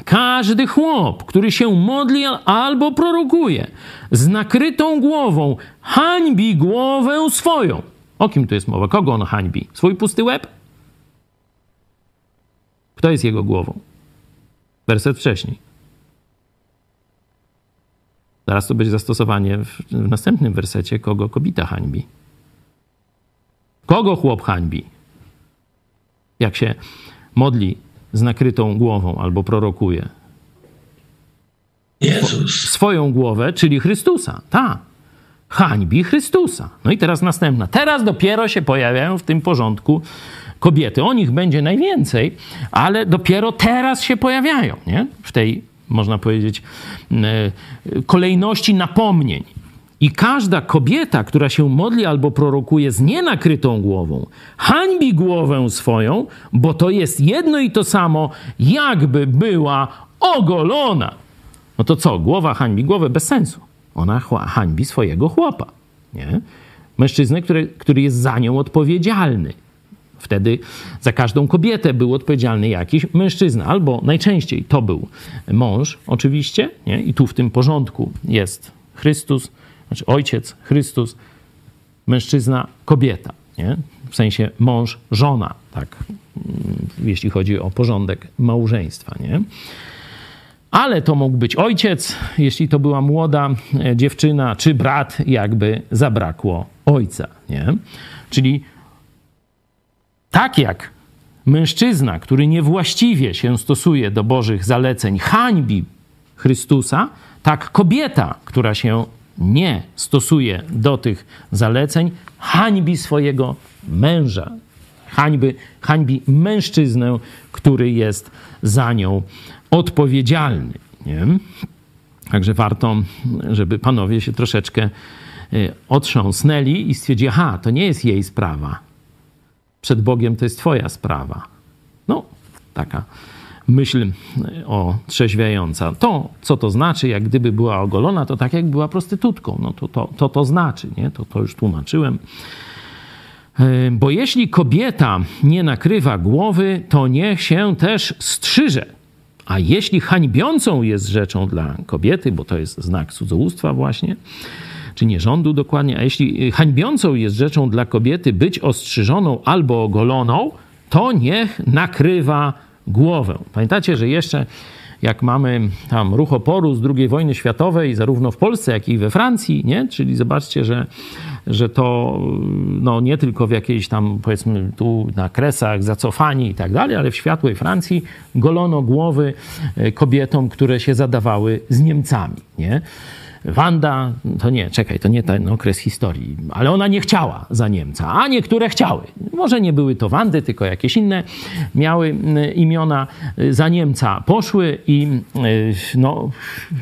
Każdy chłop, który się modli albo prorokuje z nakrytą głową, hańbi głowę swoją. O kim tu jest mowa? Kogo on hańbi? Swój pusty łeb? Kto jest jego głową? Werset wcześniej. Zaraz to będzie zastosowanie w, w następnym wersecie, kogo kobieta hańbi. Kogo chłop hańbi? Jak się modli z nakrytą głową albo prorokuje? Jezus. Swoją głowę, czyli Chrystusa. Ta. Hańbi Chrystusa. No i teraz następna. Teraz dopiero się pojawiają w tym porządku kobiety. O nich będzie najwięcej, ale dopiero teraz się pojawiają, nie? W tej, można powiedzieć, kolejności napomnień. I każda kobieta, która się modli albo prorokuje z nienakrytą głową, hańbi głowę swoją, bo to jest jedno i to samo, jakby była ogolona. No to co? Głowa hańbi głowę bez sensu. Ona hańbi swojego chłopa. Nie? Mężczyznę, który, który jest za nią odpowiedzialny. Wtedy za każdą kobietę był odpowiedzialny jakiś mężczyzna, albo najczęściej to był mąż, oczywiście, nie? i tu w tym porządku jest Chrystus, znaczy ojciec, Chrystus, mężczyzna, kobieta. Nie? W sensie mąż, żona, tak, jeśli chodzi o porządek małżeństwa. Nie? Ale to mógł być ojciec, jeśli to była młoda e, dziewczyna, czy brat, jakby zabrakło ojca. Nie? Czyli tak jak mężczyzna, który niewłaściwie się stosuje do Bożych zaleceń, hańbi Chrystusa, tak kobieta, która się nie stosuje do tych zaleceń, hańbi swojego męża. Hańby, hańbi mężczyznę, który jest za nią odpowiedzialny. Nie? Także warto, żeby panowie się troszeczkę y, otrząsnęli i stwierdzili, aha, to nie jest jej sprawa. Przed Bogiem to jest twoja sprawa. No, taka myśl o trzeźwiająca. To, co to znaczy, jak gdyby była ogolona, to tak jak była prostytutką. No to to, to, to znaczy, nie? To, to już tłumaczyłem. E, bo jeśli kobieta nie nakrywa głowy, to niech się też strzyże. A jeśli hańbiącą jest rzeczą dla kobiety, bo to jest znak cudzołóstwa właśnie, czy nierządu dokładnie, a jeśli hańbiącą jest rzeczą dla kobiety być ostrzyżoną albo ogoloną, to niech nakrywa głowę. Pamiętacie, że jeszcze jak mamy tam ruch oporu z II wojny światowej, zarówno w Polsce, jak i we Francji, nie? Czyli zobaczcie, że, że to no, nie tylko w jakiejś tam, powiedzmy, tu na kresach zacofani i tak dalej, ale w światłej Francji golono głowy e, kobietom, które się zadawały z Niemcami, nie? Wanda, to nie, czekaj, to nie ten okres historii, ale ona nie chciała za Niemca, a niektóre chciały. Może nie były to Wandy, tylko jakieś inne miały mm, imiona y, za Niemca. Poszły i y, no,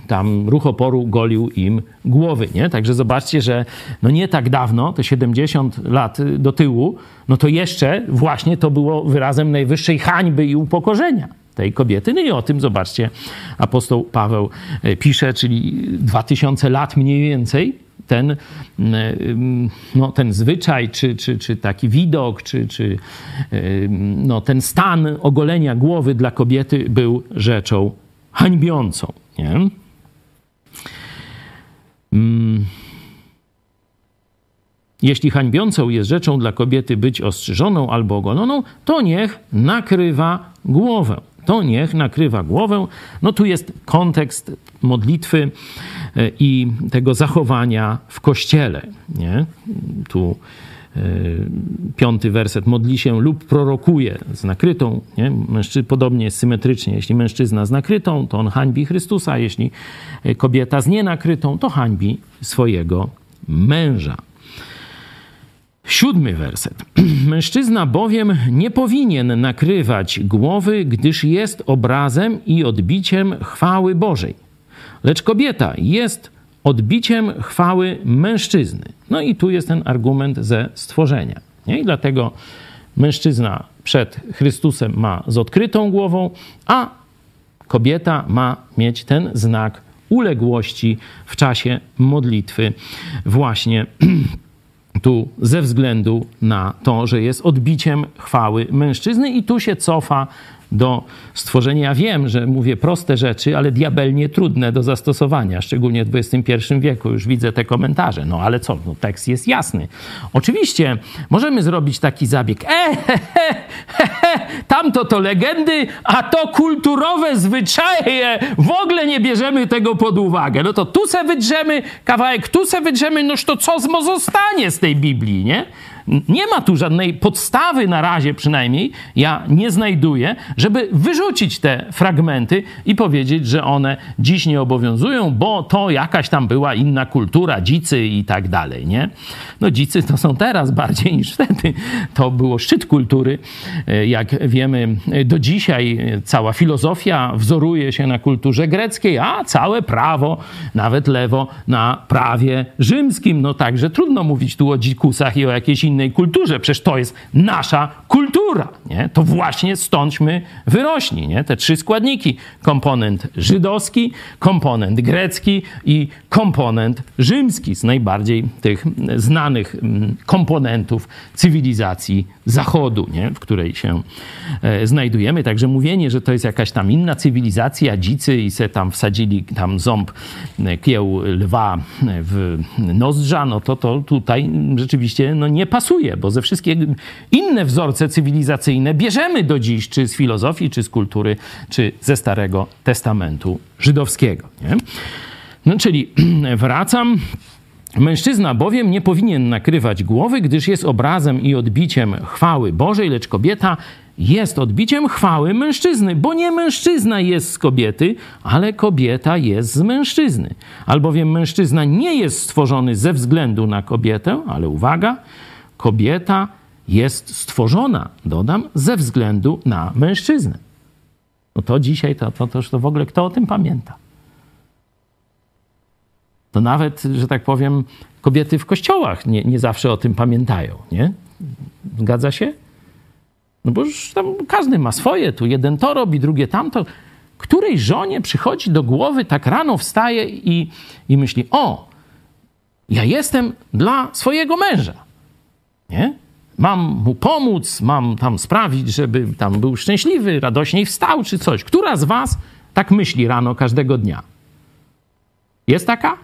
tam ruch oporu golił im głowy, nie? Także zobaczcie, że no nie tak dawno, te 70 lat do tyłu, no to jeszcze właśnie to było wyrazem najwyższej hańby i upokorzenia tej kobiety. No i o tym, zobaczcie, apostoł Paweł e, pisze, czyli 2000 lat mniej więcej ten, e, no, ten zwyczaj, czy, czy, czy taki widok, czy, czy e, no, ten stan ogolenia głowy dla kobiety był rzeczą hańbiącą. Nie? Mm. Jeśli hańbiącą jest rzeczą dla kobiety być ostrzyżoną albo ogoloną, to niech nakrywa głowę to niech nakrywa głowę. No tu jest kontekst modlitwy e, i tego zachowania w kościele. Nie? Tu e, piąty werset, modli się lub prorokuje z nakrytą, nie? Mężczy, podobnie jest symetrycznie, jeśli mężczyzna z nakrytą, to on hańbi Chrystusa, jeśli e, kobieta z nienakrytą, to hańbi swojego męża. Siódmy werset. Mężczyzna bowiem nie powinien nakrywać głowy, gdyż jest obrazem i odbiciem chwały Bożej. Lecz kobieta jest odbiciem chwały mężczyzny. No i tu jest ten argument ze stworzenia. Nie? I dlatego mężczyzna przed Chrystusem ma z odkrytą głową, a kobieta ma mieć ten znak uległości w czasie modlitwy właśnie tu ze względu na to, że jest odbiciem chwały mężczyzny i tu się cofa do stworzenia. Ja wiem, że mówię proste rzeczy, ale diabelnie trudne do zastosowania, szczególnie w XXI wieku. Już widzę te komentarze. No ale co? No, tekst jest jasny. Oczywiście możemy zrobić taki zabieg. E, he, he, he, he, tamto to legendy, a to kulturowe zwyczaje. W ogóle nie bierzemy tego pod uwagę. No to tu se wydrzemy kawałek, tu se wydrzemy, noż to co zostanie z tej Biblii, nie? Nie ma tu żadnej podstawy na razie przynajmniej, ja nie znajduję, żeby wyrzucić te fragmenty i powiedzieć, że one dziś nie obowiązują, bo to jakaś tam była inna kultura, dzicy i tak dalej, nie? No dzicy to są teraz bardziej niż wtedy. To było szczyt kultury. Jak wiemy, do dzisiaj cała filozofia wzoruje się na kulturze greckiej, a całe prawo, nawet lewo, na prawie rzymskim. No także trudno mówić tu o dzikusach i o jakiejś innej kulturze. Przecież to jest nasza kultura. Nie? To właśnie stądśmy wyrośli. Nie? Te trzy składniki. Komponent żydowski, komponent grecki i komponent rzymski. Z najbardziej tych znanych mm, komponentów cywilizacji Zachodu, nie? w której się e, znajdujemy. Także mówienie, że to jest jakaś tam inna cywilizacja, dzicy i se tam wsadzili tam ząb e, kieł lwa w nozdrza, no to to tutaj rzeczywiście no, nie pasuje, bo ze wszystkie inne wzorce cywilizacyjne bierzemy do dziś, czy z filozofii, czy z kultury, czy ze Starego Testamentu żydowskiego. Nie? No, czyli wracam. Mężczyzna bowiem nie powinien nakrywać głowy, gdyż jest obrazem i odbiciem chwały Bożej, lecz kobieta jest odbiciem chwały mężczyzny, bo nie mężczyzna jest z kobiety, ale kobieta jest z mężczyzny. Albowiem mężczyzna nie jest stworzony ze względu na kobietę, ale uwaga, kobieta jest stworzona, dodam, ze względu na mężczyznę. No to dzisiaj, to, to, to, to w ogóle kto o tym pamięta? To nawet, że tak powiem, kobiety w kościołach nie, nie zawsze o tym pamiętają, nie? Zgadza się? No bo już tam każdy ma swoje, tu jeden to robi, drugie tamto. Której żonie przychodzi do głowy, tak rano wstaje i, i myśli, o, ja jestem dla swojego męża, nie? Mam mu pomóc, mam tam sprawić, żeby tam był szczęśliwy, radośniej wstał czy coś. Która z was tak myśli rano każdego dnia? Jest taka?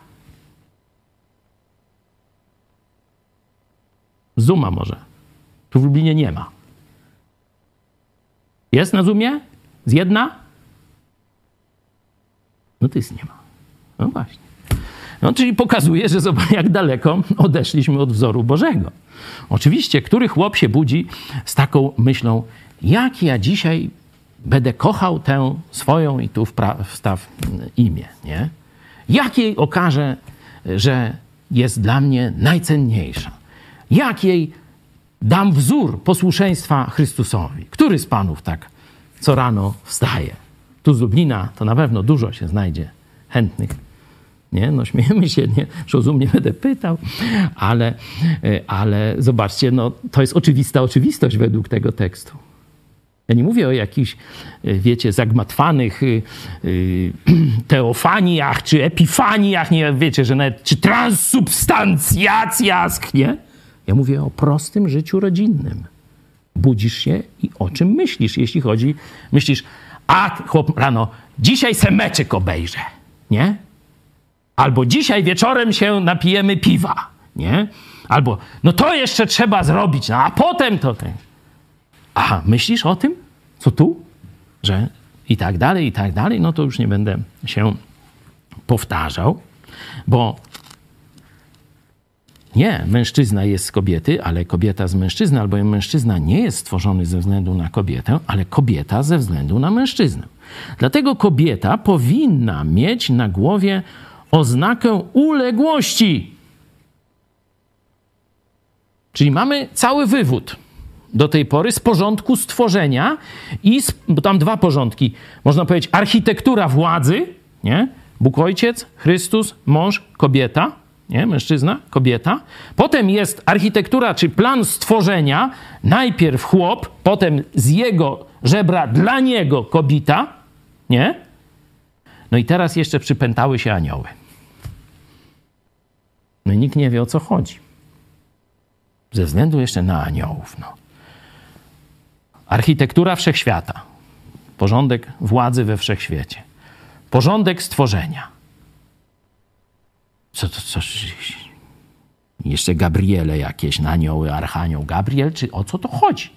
Zuma może. Tu w Lublinie nie ma. Jest na Zoomie? Z jedna? No to jest nie ma. No właśnie. No, czyli pokazuje, że zobacz, jak daleko odeszliśmy od wzoru Bożego. Oczywiście, który chłop się budzi z taką myślą, jak ja dzisiaj będę kochał tę swoją i tu wstaw imię, nie? Jak jej że jest dla mnie najcenniejsza? Jak jej dam wzór posłuszeństwa Chrystusowi? Który z panów tak co rano wstaje? Tu z Lublina to na pewno dużo się znajdzie chętnych. Nie? No śmiejemy się, nie? Rozumnie będę pytał, ale, ale zobaczcie, no, to jest oczywista oczywistość według tego tekstu. Ja nie mówię o jakichś, wiecie, zagmatwanych y, teofaniach czy epifaniach, nie wiecie, że nawet, czy transsubstancjacjach, nie? Ja mówię o prostym życiu rodzinnym. Budzisz się i o czym myślisz, jeśli chodzi, myślisz, a chłop rano, dzisiaj se meczek obejrzę, nie? Albo dzisiaj wieczorem się napijemy piwa, nie? Albo, no to jeszcze trzeba zrobić, no a potem to... Aha, myślisz o tym, co tu? Że i tak dalej, i tak dalej, no to już nie będę się powtarzał, bo nie, mężczyzna jest z kobiety, ale kobieta z mężczyzny, albowiem mężczyzna nie jest stworzony ze względu na kobietę, ale kobieta ze względu na mężczyznę. Dlatego kobieta powinna mieć na głowie oznakę uległości. Czyli mamy cały wywód do tej pory z porządku stworzenia i z, bo tam dwa porządki, można powiedzieć architektura władzy, nie? Bóg Ojciec, Chrystus, mąż, kobieta, nie? Mężczyzna, kobieta. Potem jest architektura, czy plan stworzenia. Najpierw chłop, potem z jego żebra dla niego kobieta, nie? No i teraz jeszcze przypętały się anioły. No i nikt nie wie o co chodzi. Ze względu jeszcze na aniołów. No. Architektura wszechświata. Porządek władzy we wszechświecie. Porządek stworzenia. Co to, co? Jeszcze Gabriele jakieś, anioły, archanioł Gabriel, czy o co to chodzi?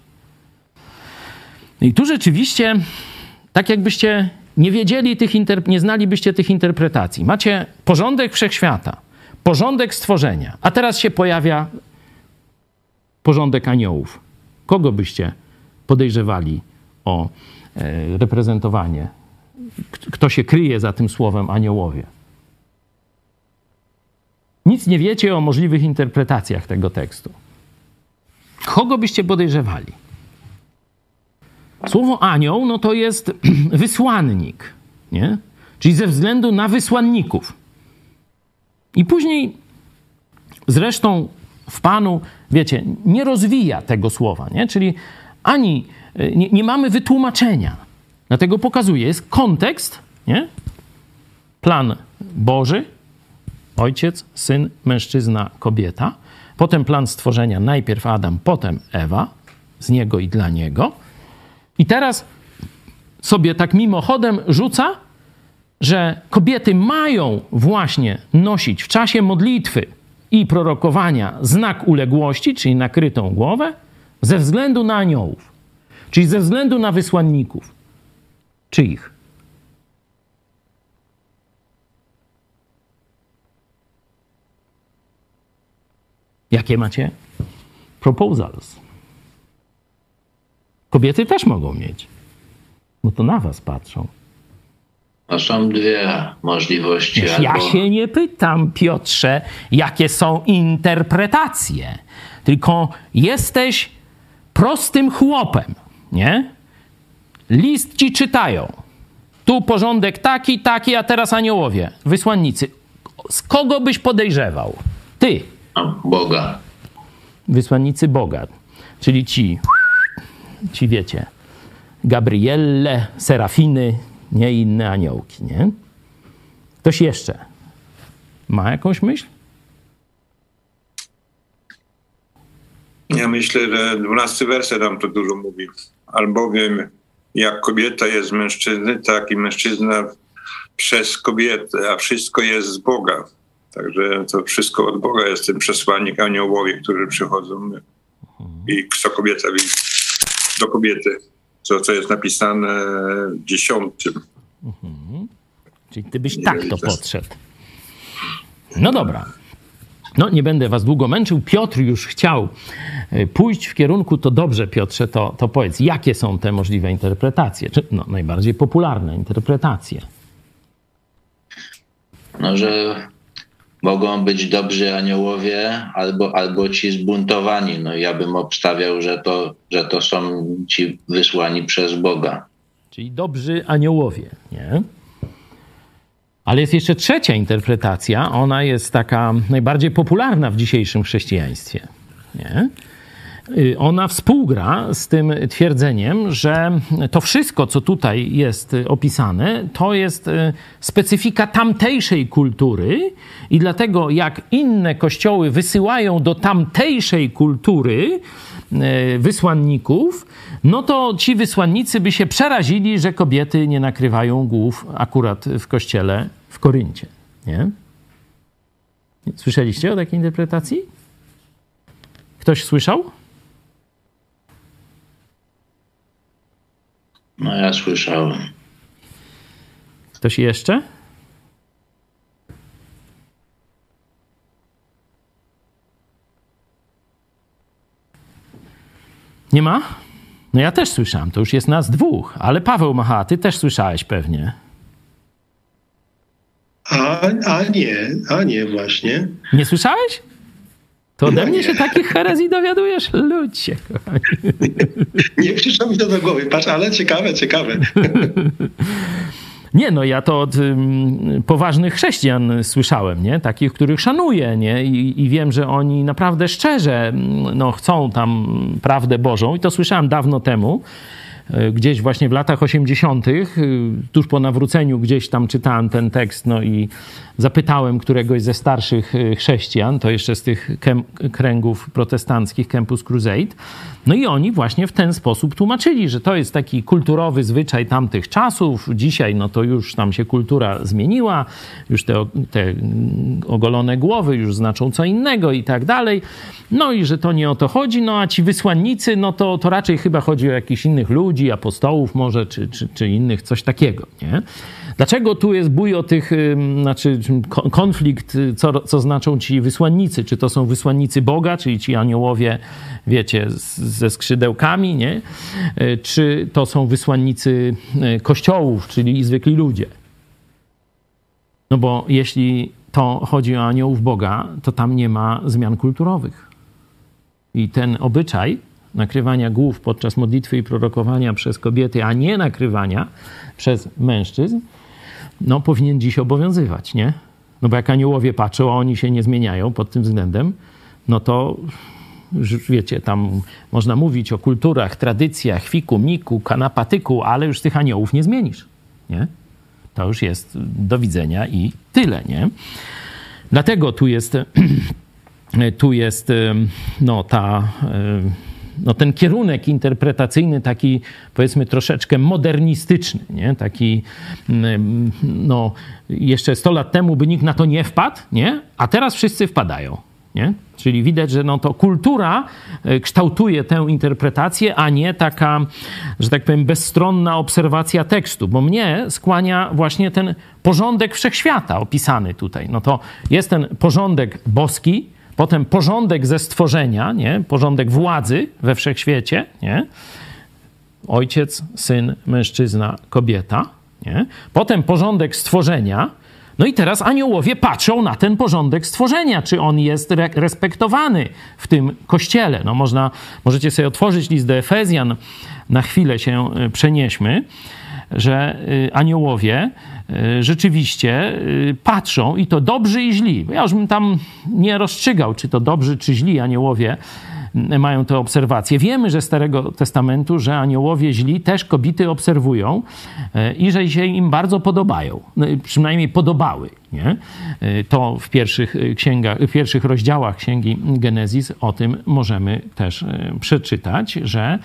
No I tu rzeczywiście, tak jakbyście nie wiedzieli tych, nie znalibyście tych interpretacji. Macie porządek wszechświata, porządek stworzenia, a teraz się pojawia porządek aniołów. Kogo byście podejrzewali o e, reprezentowanie? Kto się kryje za tym słowem aniołowie? Nic nie wiecie o możliwych interpretacjach tego tekstu. Kogo byście podejrzewali? Słowo anioł, no to jest wysłannik, nie? Czyli ze względu na wysłanników. I później zresztą w Panu, wiecie, nie rozwija tego słowa, nie? Czyli ani e, nie, nie mamy wytłumaczenia. Dlatego pokazuje, jest kontekst, nie? Plan Boży, ojciec, syn, mężczyzna, kobieta. Potem plan stworzenia, najpierw Adam, potem Ewa, z niego i dla niego. I teraz sobie tak mimochodem rzuca, że kobiety mają właśnie nosić w czasie modlitwy i prorokowania znak uległości, czyli nakrytą głowę, ze względu na aniołów, czyli ze względu na wysłanników. Czyich? Jakie macie proposals? Kobiety też mogą mieć. No to na was patrzą. No są dwie możliwości. Wiesz, Ja się nie pytam, Piotrze, jakie są interpretacje. Tylko jesteś prostym chłopem, nie? List ci czytają. Tu porządek taki, taki, a teraz aniołowie, wysłannicy. Z kogo byś podejrzewał? Ty. Boga. Wysłannicy Boga. Czyli ci ci wiecie, Gabrielle, Serafiny, nie inne aniołki, nie? Ktoś jeszcze ma jakąś myśl? Ja myślę, że dwunasty werset nam to dużo mówi. Albowiem jak kobieta jest mężczyzny, tak i mężczyzna przez kobietę, a wszystko jest z Boga. Także to wszystko od Boga jest ten przesłannik aniołowie, którzy przychodzą i co kobieta widzi do kobiety, co, co jest napisane w dziesiątym. Mhm. Czyli ty byś tak to podszedł. No dobra. No, nie będę was długo męczył. Piotr już chciał e, pójść w kierunku, to dobrze, Piotrze, to, to powiedz, jakie są te możliwe interpretacje? Czy, no, najbardziej popularne interpretacje. No, że mogą być dobrzy aniołowie albo, albo ci zbuntowani. No ja bym obstawiał, że to, że to są ci wysłani przez Boga. Czyli dobrzy aniołowie, nie? Ale jest jeszcze trzecia interpretacja. Ona jest taka najbardziej popularna w dzisiejszym chrześcijaństwie. Nie? Y, ona współgra z tym twierdzeniem, że to wszystko, co tutaj jest opisane, to jest y, specyfika tamtejszej kultury i dlatego jak inne kościoły wysyłają do tamtejszej kultury y, wysłanników, no to ci wysłannicy by się przerazili, że kobiety nie nakrywają głów akurat w kościele w Koryncie. Nie? Słyszeliście o takiej interpretacji? Ktoś słyszał? No ja słyszałem. Ktoś jeszcze? Nie ma? No ja też słyszałem, to już jest nas dwóch, ale Paweł Macha, ty też słyszałeś pewnie. A, a nie, a nie właśnie. Nie słyszałeś? To ode mnie się takich herezji dowiadujesz? Ludzie, kochani. Nie przyszło mi to do głowy, patrz, ale ciekawe, ciekawe. Nie, no ja to od um, poważnych chrześcijan słyszałem, nie? Takich, których szanuję, nie? I, I, wiem, że oni naprawdę szczerze no, chcą tam prawdę Bożą i to słyszałem dawno temu. E, gdzieś właśnie w latach 80., e, tuż po nawróceniu, gdzieś tam czytałem ten tekst, no i zapytałem któregoś ze starszych e, chrześcijan, to jeszcze z tych kręgów protestanckich, Campus Crusade, no i oni właśnie w ten sposób tłumaczyli, że to jest taki kulturowy zwyczaj tamtych czasów. Dzisiaj no to już tam się kultura zmieniła, już te, te ogolone głowy już znaczą co innego i tak dalej. No i że to nie o to chodzi, no a ci wysłannicy, no to, to raczej chyba chodzi o jakichś innych ludzi, apostołów może, czy, czy, czy innych, coś takiego, nie? Dlaczego tu jest bój o tych, znaczy konflikt, co, co znaczą ci wysłannicy? Czy to są wysłannicy Boga, czyli ci aniołowie, wiecie, ze skrzydełkami, nie? E, czy to są wysłannicy e, kościołów, czyli zwykli ludzie? No bo jeśli to chodzi o aniołów Boga, to tam nie ma zmian kulturowych. I ten obyczaj nakrywania głów podczas modlitwy i prorokowania przez kobiety, a nie nakrywania przez mężczyzn, no powinien dziś obowiązywać, nie? No bo jak aniołowie patrzą, a oni się nie zmieniają pod tym względem, no to wiecie, tam można mówić o kulturach, tradycjach, fiku, miku, kanapatyku, ale już tych aniołów nie zmienisz, nie? To już jest do widzenia i tyle, nie? Dlatego tu jest, tu jest no, ta no, ten kierunek interpretacyjny taki, powiedzmy, troszeczkę modernistyczny, nie? taki, mm, no, jeszcze 100 lat temu by nikt na to nie wpadł, nie? a teraz wszyscy wpadają. Nie? Czyli widać, że no to kultura e, kształtuje tę interpretację, a nie taka, że tak powiem, bezstronna obserwacja tekstu, bo mnie skłania właśnie ten porządek wszechświata opisany tutaj. No to jest ten porządek boski, Potem porządek ze stworzenia, nie? porządek władzy we wszechświecie, nie? ojciec, syn, mężczyzna, kobieta. Nie? Potem porządek stworzenia. No i teraz aniołowie patrzą na ten porządek stworzenia, czy on jest re respektowany w tym kościele. No można, możecie sobie otworzyć list do Efezjan, na chwilę się e, przenieśmy że y, aniołowie y, rzeczywiście y, patrzą i to dobrzy i źli. Ja już bym tam nie rozstrzygał, czy to dobrzy, czy źli aniołowie mają te obserwacje. Wiemy, że Starego Testamentu, że aniołowie źli też kobiety obserwują i że się im bardzo podobają. No, przynajmniej podobały. Nie? To w pierwszych księgach, w pierwszych rozdziałach księgi Genezis o tym możemy też przeczytać, że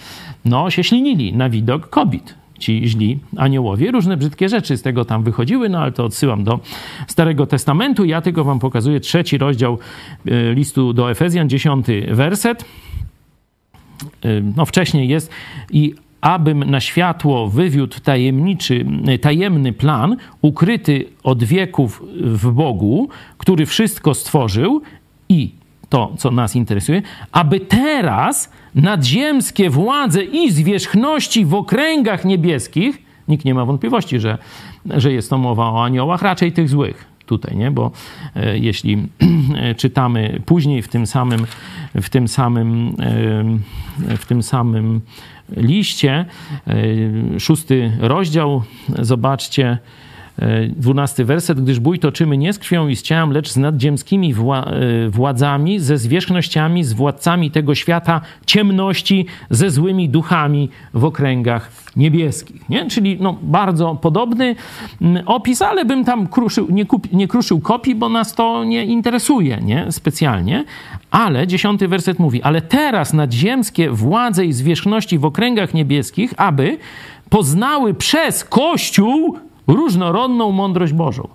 no, się ślinili na widok kobiet ci źli aniołowie. Różne brzydkie rzeczy z tego tam wychodziły, no ale to odsyłam do Starego Testamentu. Ja tylko wam pokazuję trzeci rozdział e, listu do Efezjan, dziesiąty werset. E, no wcześniej jest i abym na światło wywiódł tajemniczy, tajemny plan, ukryty od wieków w Bogu, który wszystko stworzył i to, co nas interesuje, aby teraz nadziemskie władze i zwierzchności w okręgach niebieskich, nikt nie ma wątpliwości, że, że jest to mowa o aniołach, raczej tych złych tutaj, nie? Bo e, jeśli czytamy później w tym samym, w tym samym, e, w tym samym liście, e, szósty rozdział, zobaczcie, Dwunasty werset, gdyż bój toczymy nie z krwią i z ciałem, lecz z nadziemskimi wła e, władzami, ze zwierzchnościami, z władcami tego świata ciemności, ze złymi duchami w okręgach niebieskich. Nie? Czyli no, bardzo podobny mm, opis, ale bym tam kruszył, nie, nie kruszył kopii, bo nas to nie interesuje nie? specjalnie. Ale dziesiąty werset mówi, ale teraz nadziemskie władze i zwierzchności w okręgach niebieskich, aby poznały przez Kościół różnorodną mądrość Bożą.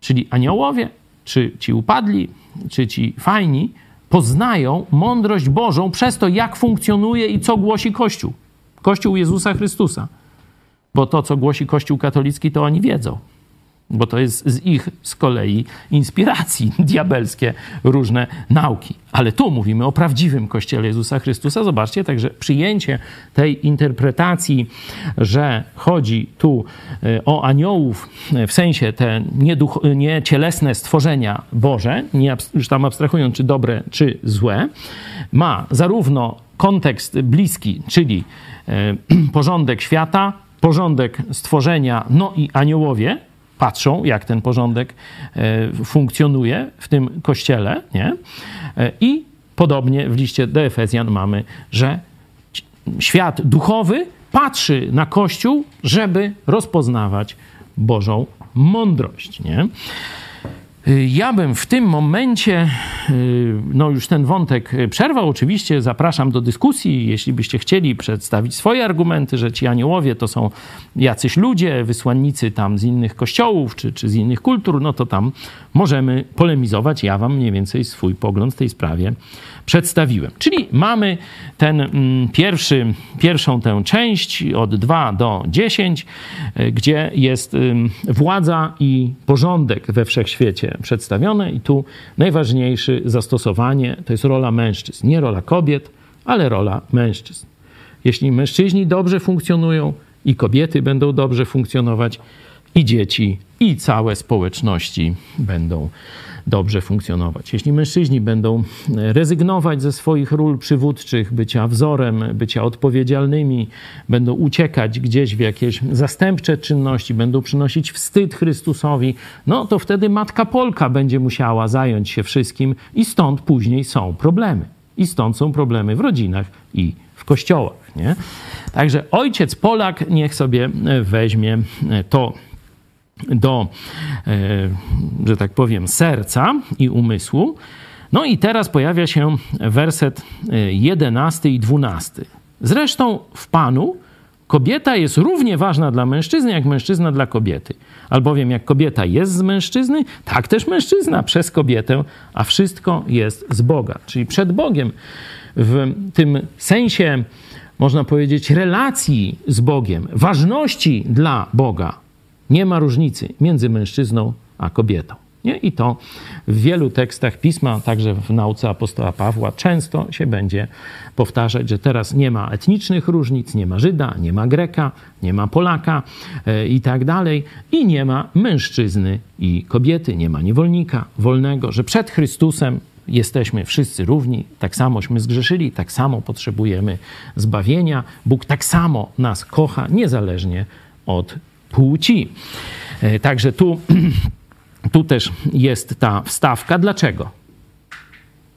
Czyli aniołowie, czy ci upadli, czy ci fajni, poznają mądrość Bożą przez to, jak funkcjonuje i co głosi Kościół. Kościół Jezusa Chrystusa. Bo to, co głosi Kościół katolicki, to oni wiedzą. Bo to jest z ich z kolei inspiracji diabelskie różne nauki. Ale tu mówimy o prawdziwym Kościele Jezusa Chrystusa. Zobaczcie, także przyjęcie tej interpretacji, że chodzi tu e, o aniołów, e, w sensie te nieduch, niecielesne stworzenia Boże, nie, już tam abstrahując, czy dobre, czy złe, ma zarówno kontekst bliski, czyli e, porządek świata, porządek stworzenia, no i aniołowie, patrzą, jak ten porządek e, funkcjonuje w tym kościele, nie? E, I podobnie w liście do Efezjan mamy, że świat duchowy patrzy na Kościół, żeby rozpoznawać Bożą mądrość, nie? Y, ja bym w tym momencie, y, no już ten wątek przerwał. Oczywiście zapraszam do dyskusji, jeśli byście chcieli przedstawić swoje argumenty, że ci aniołowie to są jacyś ludzie, wysłannicy tam z innych kościołów czy, czy z innych kultur, no to tam możemy polemizować. Ja wam mniej więcej swój pogląd w tej sprawie przedstawiłem. Czyli mamy ten mm, pierwszy, pierwszą tę część od 2 do 10, y, gdzie jest władza i porządek we wszechświecie przedstawione i tu najważniejsze zastosowanie to jest rola mężczyzn. Nie rola kobiet, ale rola mężczyzn. Jeśli mężczyźni dobrze funkcjonują i kobiety będą dobrze funkcjonować, i dzieci, i całe społeczności będą dobrze funkcjonować. Jeśli mężczyźni będą rezygnować ze swoich ról przywódczych, bycia wzorem, bycia odpowiedzialnymi, będą uciekać gdzieś w jakieś zastępcze czynności, będą przynosić wstyd Chrystusowi, no to wtedy matka Polka będzie musiała zająć się wszystkim i stąd później są problemy. I stąd są problemy w rodzinach i w kościołach. Nie? Także ojciec Polak niech sobie weźmie to do, e, że tak powiem, serca i umysłu. No i teraz pojawia się werset 11 e, i 12. Zresztą w Panu kobieta jest równie ważna dla mężczyzny, jak mężczyzna dla kobiety. Albowiem jak kobieta jest z mężczyzny, tak też mężczyzna przez kobietę, a wszystko jest z Boga. Czyli przed Bogiem w tym sensie, można powiedzieć, relacji z Bogiem, ważności dla Boga, nie ma różnicy między mężczyzną a kobietą. Nie? I to w wielu tekstach pisma, także w nauce apostoła Pawła, często się będzie powtarzać, że teraz nie ma etnicznych różnic, nie ma Żyda, nie ma Greka, nie ma Polaka e, i tak dalej, i nie ma mężczyzny i kobiety, nie ma niewolnika wolnego, że przed Chrystusem jesteśmy wszyscy równi, tak samośmy zgrzeszyli, tak samo potrzebujemy zbawienia. Bóg tak samo nas kocha, niezależnie od płci. E, także tu, tu też jest ta wstawka. Dlaczego?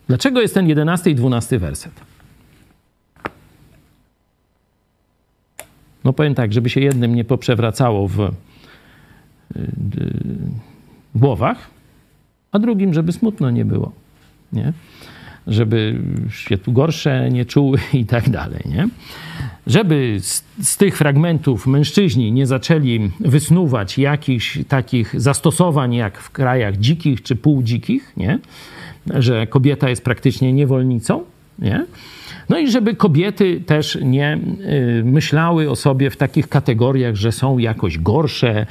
Dlaczego jest ten jedenasty i dwunasty werset? No powiem tak, żeby się jednym nie poprzewracało w głowach, a drugim, żeby smutno nie było. Nie? Żeby się tu gorsze nie czuły i tak dalej. Nie? Żeby z, z, tych fragmentów mężczyźni nie zaczęli wysnuwać jakichś takich zastosowań jak w krajach dzikich czy półdzikich, nie? że kobieta jest praktycznie niewolnicą, nie? No i żeby kobiety też nie y, myślały o sobie w takich kategoriach, że są jakoś gorsze,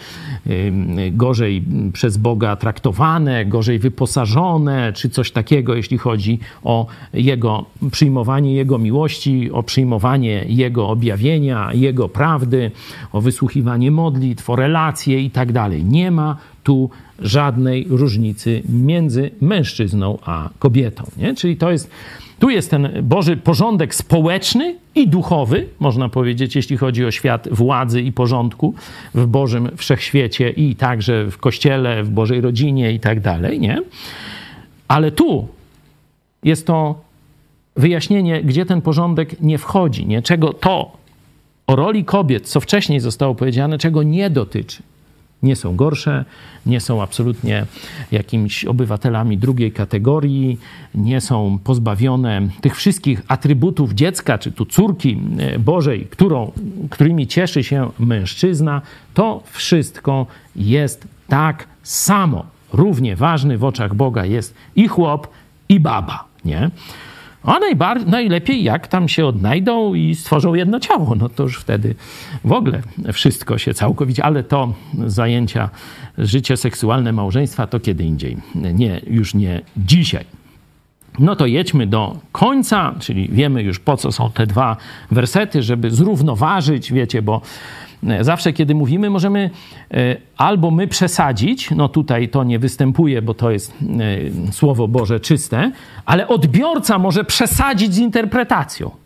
y, gorzej przez Boga traktowane, gorzej wyposażone, czy coś takiego, jeśli chodzi o Jego przyjmowanie Jego miłości, o przyjmowanie Jego objawienia, Jego prawdy, o wysłuchiwanie modlitw, o relacje i tak dalej. Nie ma tu żadnej różnicy między mężczyzną a kobietą. Nie? Czyli to jest tu jest ten Boży porządek społeczny i duchowy, można powiedzieć, jeśli chodzi o świat władzy i porządku w Bożym wszechświecie i także w kościele, w Bożej rodzinie i tak dalej, nie? Ale tu jest to wyjaśnienie, gdzie ten porządek nie wchodzi, nie? Czego to o roli kobiet, co wcześniej zostało powiedziane, czego nie dotyczy nie są gorsze, nie są absolutnie jakimiś obywatelami drugiej kategorii, nie są pozbawione tych wszystkich atrybutów dziecka, czy tu córki e, Bożej, którą, którymi cieszy się mężczyzna. To wszystko jest tak samo. Równie ważny w oczach Boga jest i chłop, i baba, nie? A najbar- najlepiej jak tam się odnajdą i stworzą jedno ciało, no to już wtedy w ogóle wszystko się całkowicie, ale to zajęcia, życie seksualne, małżeństwa to kiedy indziej, nie, już nie dzisiaj. No to jedźmy do końca, czyli wiemy już po co są te dwa wersety, żeby zrównoważyć, wiecie, bo zawsze kiedy mówimy, możemy e, albo my przesadzić, no tutaj to nie występuje, bo to jest e, Słowo Boże czyste, ale odbiorca może przesadzić z interpretacją.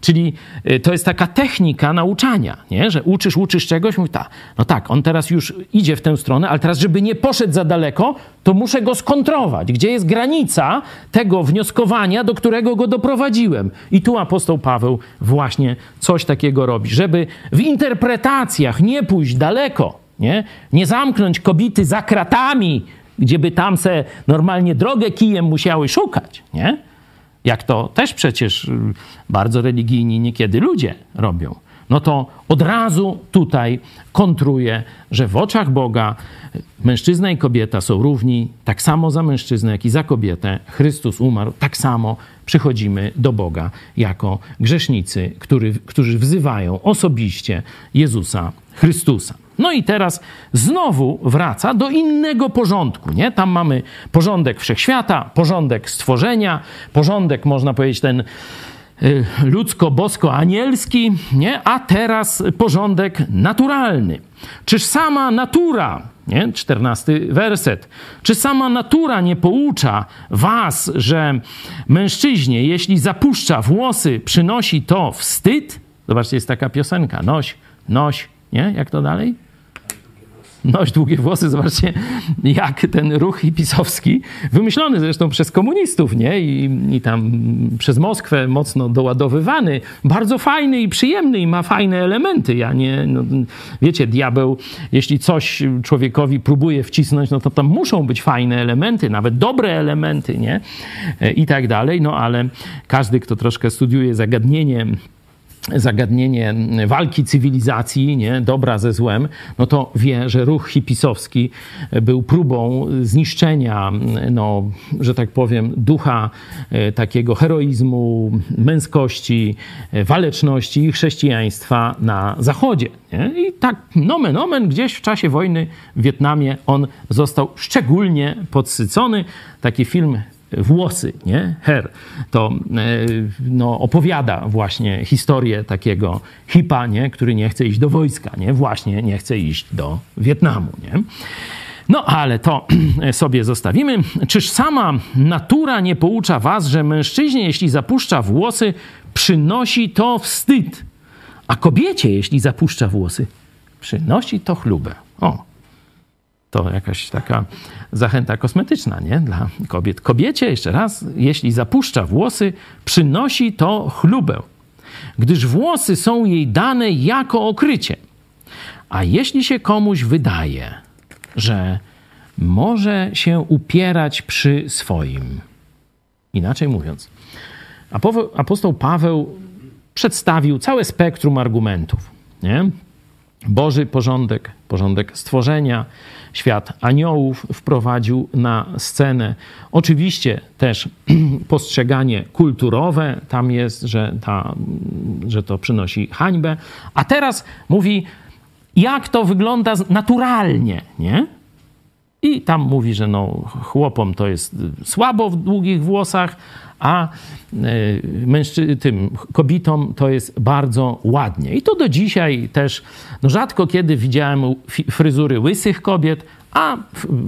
Czyli y, to jest taka technika nauczania, nie? że uczysz, uczysz czegoś, mówi, ta, no tak, on teraz już idzie w tę stronę, ale teraz, żeby nie poszedł za daleko, to muszę go skontrować. Gdzie jest granica tego wnioskowania, do którego go doprowadziłem? I tu apostoł Paweł właśnie coś takiego robi, żeby w interpretacjach nie pójść daleko, nie, nie zamknąć kobiety za kratami, gdzie by tam se normalnie drogę kijem musiały szukać, nie? Jak to też przecież y, bardzo religijni niekiedy ludzie robią, no to od razu tutaj kontruje, że w oczach Boga mężczyzna i kobieta są równi, tak samo za mężczyznę, jak i za kobietę. Chrystus umarł, tak samo przychodzimy do Boga jako grzesznicy, który, którzy wzywają osobiście Jezusa Chrystusa. No i teraz znowu wraca do innego porządku, nie? Tam mamy porządek wszechświata, porządek stworzenia, porządek, można powiedzieć, ten y, ludzko-bosko-anielski, nie? A teraz porządek naturalny. Czyż sama natura, nie? czternasty werset, czy sama natura nie poucza was, że mężczyźnie, jeśli zapuszcza włosy, przynosi to wstyd? Zobaczcie, jest taka piosenka, noś, noś, nie? Jak to dalej? Noś długie włosy, zobaczcie, jak ten ruch hipisowski, wymyślony zresztą przez komunistów, nie? I, I tam przez Moskwę mocno doładowywany, bardzo fajny i przyjemny i ma fajne elementy. Ja nie, no, wiecie, diabeł, jeśli coś człowiekowi próbuje wcisnąć, no to tam muszą być fajne elementy, nawet dobre elementy, nie? I tak dalej, no ale każdy, kto troszkę studiuje zagadnienie zagadnienie walki cywilizacji, nie, dobra ze złem, no to wie, że ruch hipisowski był próbą zniszczenia, no, że tak powiem, ducha e, takiego heroizmu, męskości, e, waleczności i chrześcijaństwa na Zachodzie. Nie? I tak nomen omen gdzieś w czasie wojny w Wietnamie on został szczególnie podsycony. Taki film włosy, nie? Her, to e, no, opowiada właśnie historię takiego hipa, nie? który nie chce iść do wojska, nie? Właśnie nie chce iść do Wietnamu, nie? No ale to sobie zostawimy. Czyż sama natura nie poucza was, że mężczyźnie, jeśli zapuszcza włosy, przynosi to wstyd, a kobiecie, jeśli zapuszcza włosy, przynosi to chlubę. O, to jakaś taka zachęta kosmetyczna, nie? Dla kobiet. Kobiecie, jeszcze raz, jeśli zapuszcza włosy, przynosi to chlubę, gdyż włosy są jej dane jako okrycie. A jeśli się komuś wydaje, że może się upierać przy swoim, inaczej mówiąc, apostoł Paweł przedstawił całe spektrum argumentów, nie? Boży porządek, porządek stworzenia, świat aniołów wprowadził na scenę. Oczywiście też postrzeganie kulturowe tam jest, że, ta, że to przynosi hańbę. A teraz mówi, jak to wygląda naturalnie, nie? I tam mówi, że no, chłopom to jest słabo w długich włosach, a e, mężczy- tym kobietom to jest bardzo ładnie. I to do dzisiaj też, no rzadko kiedy widziałem fryzury łysych kobiet, a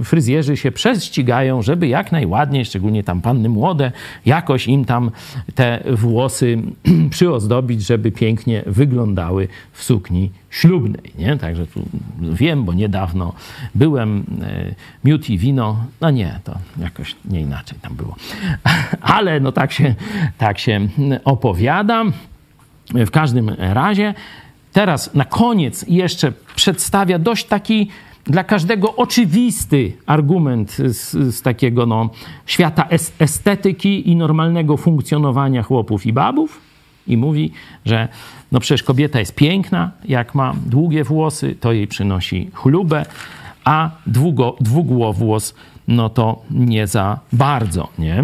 fryzjerzy się prześcigają, żeby jak najładniej, szczególnie tam panny młode, jakoś im tam te włosy przyozdobić, żeby pięknie wyglądały w sukni ślubnej. Nie? Także tu wiem, bo niedawno byłem, e, miód i wino, no nie, to jakoś nie inaczej tam było. Ale no tak się, tak się opowiada. W każdym razie teraz na koniec jeszcze przedstawia dość taki dla każdego oczywisty argument z, z takiego no, świata estetyki i normalnego funkcjonowania chłopów i babów. I mówi, że no przecież kobieta jest piękna, jak ma długie włosy, to jej przynosi chlubę, a długo, dwugłowłos, no to nie za bardzo, nie?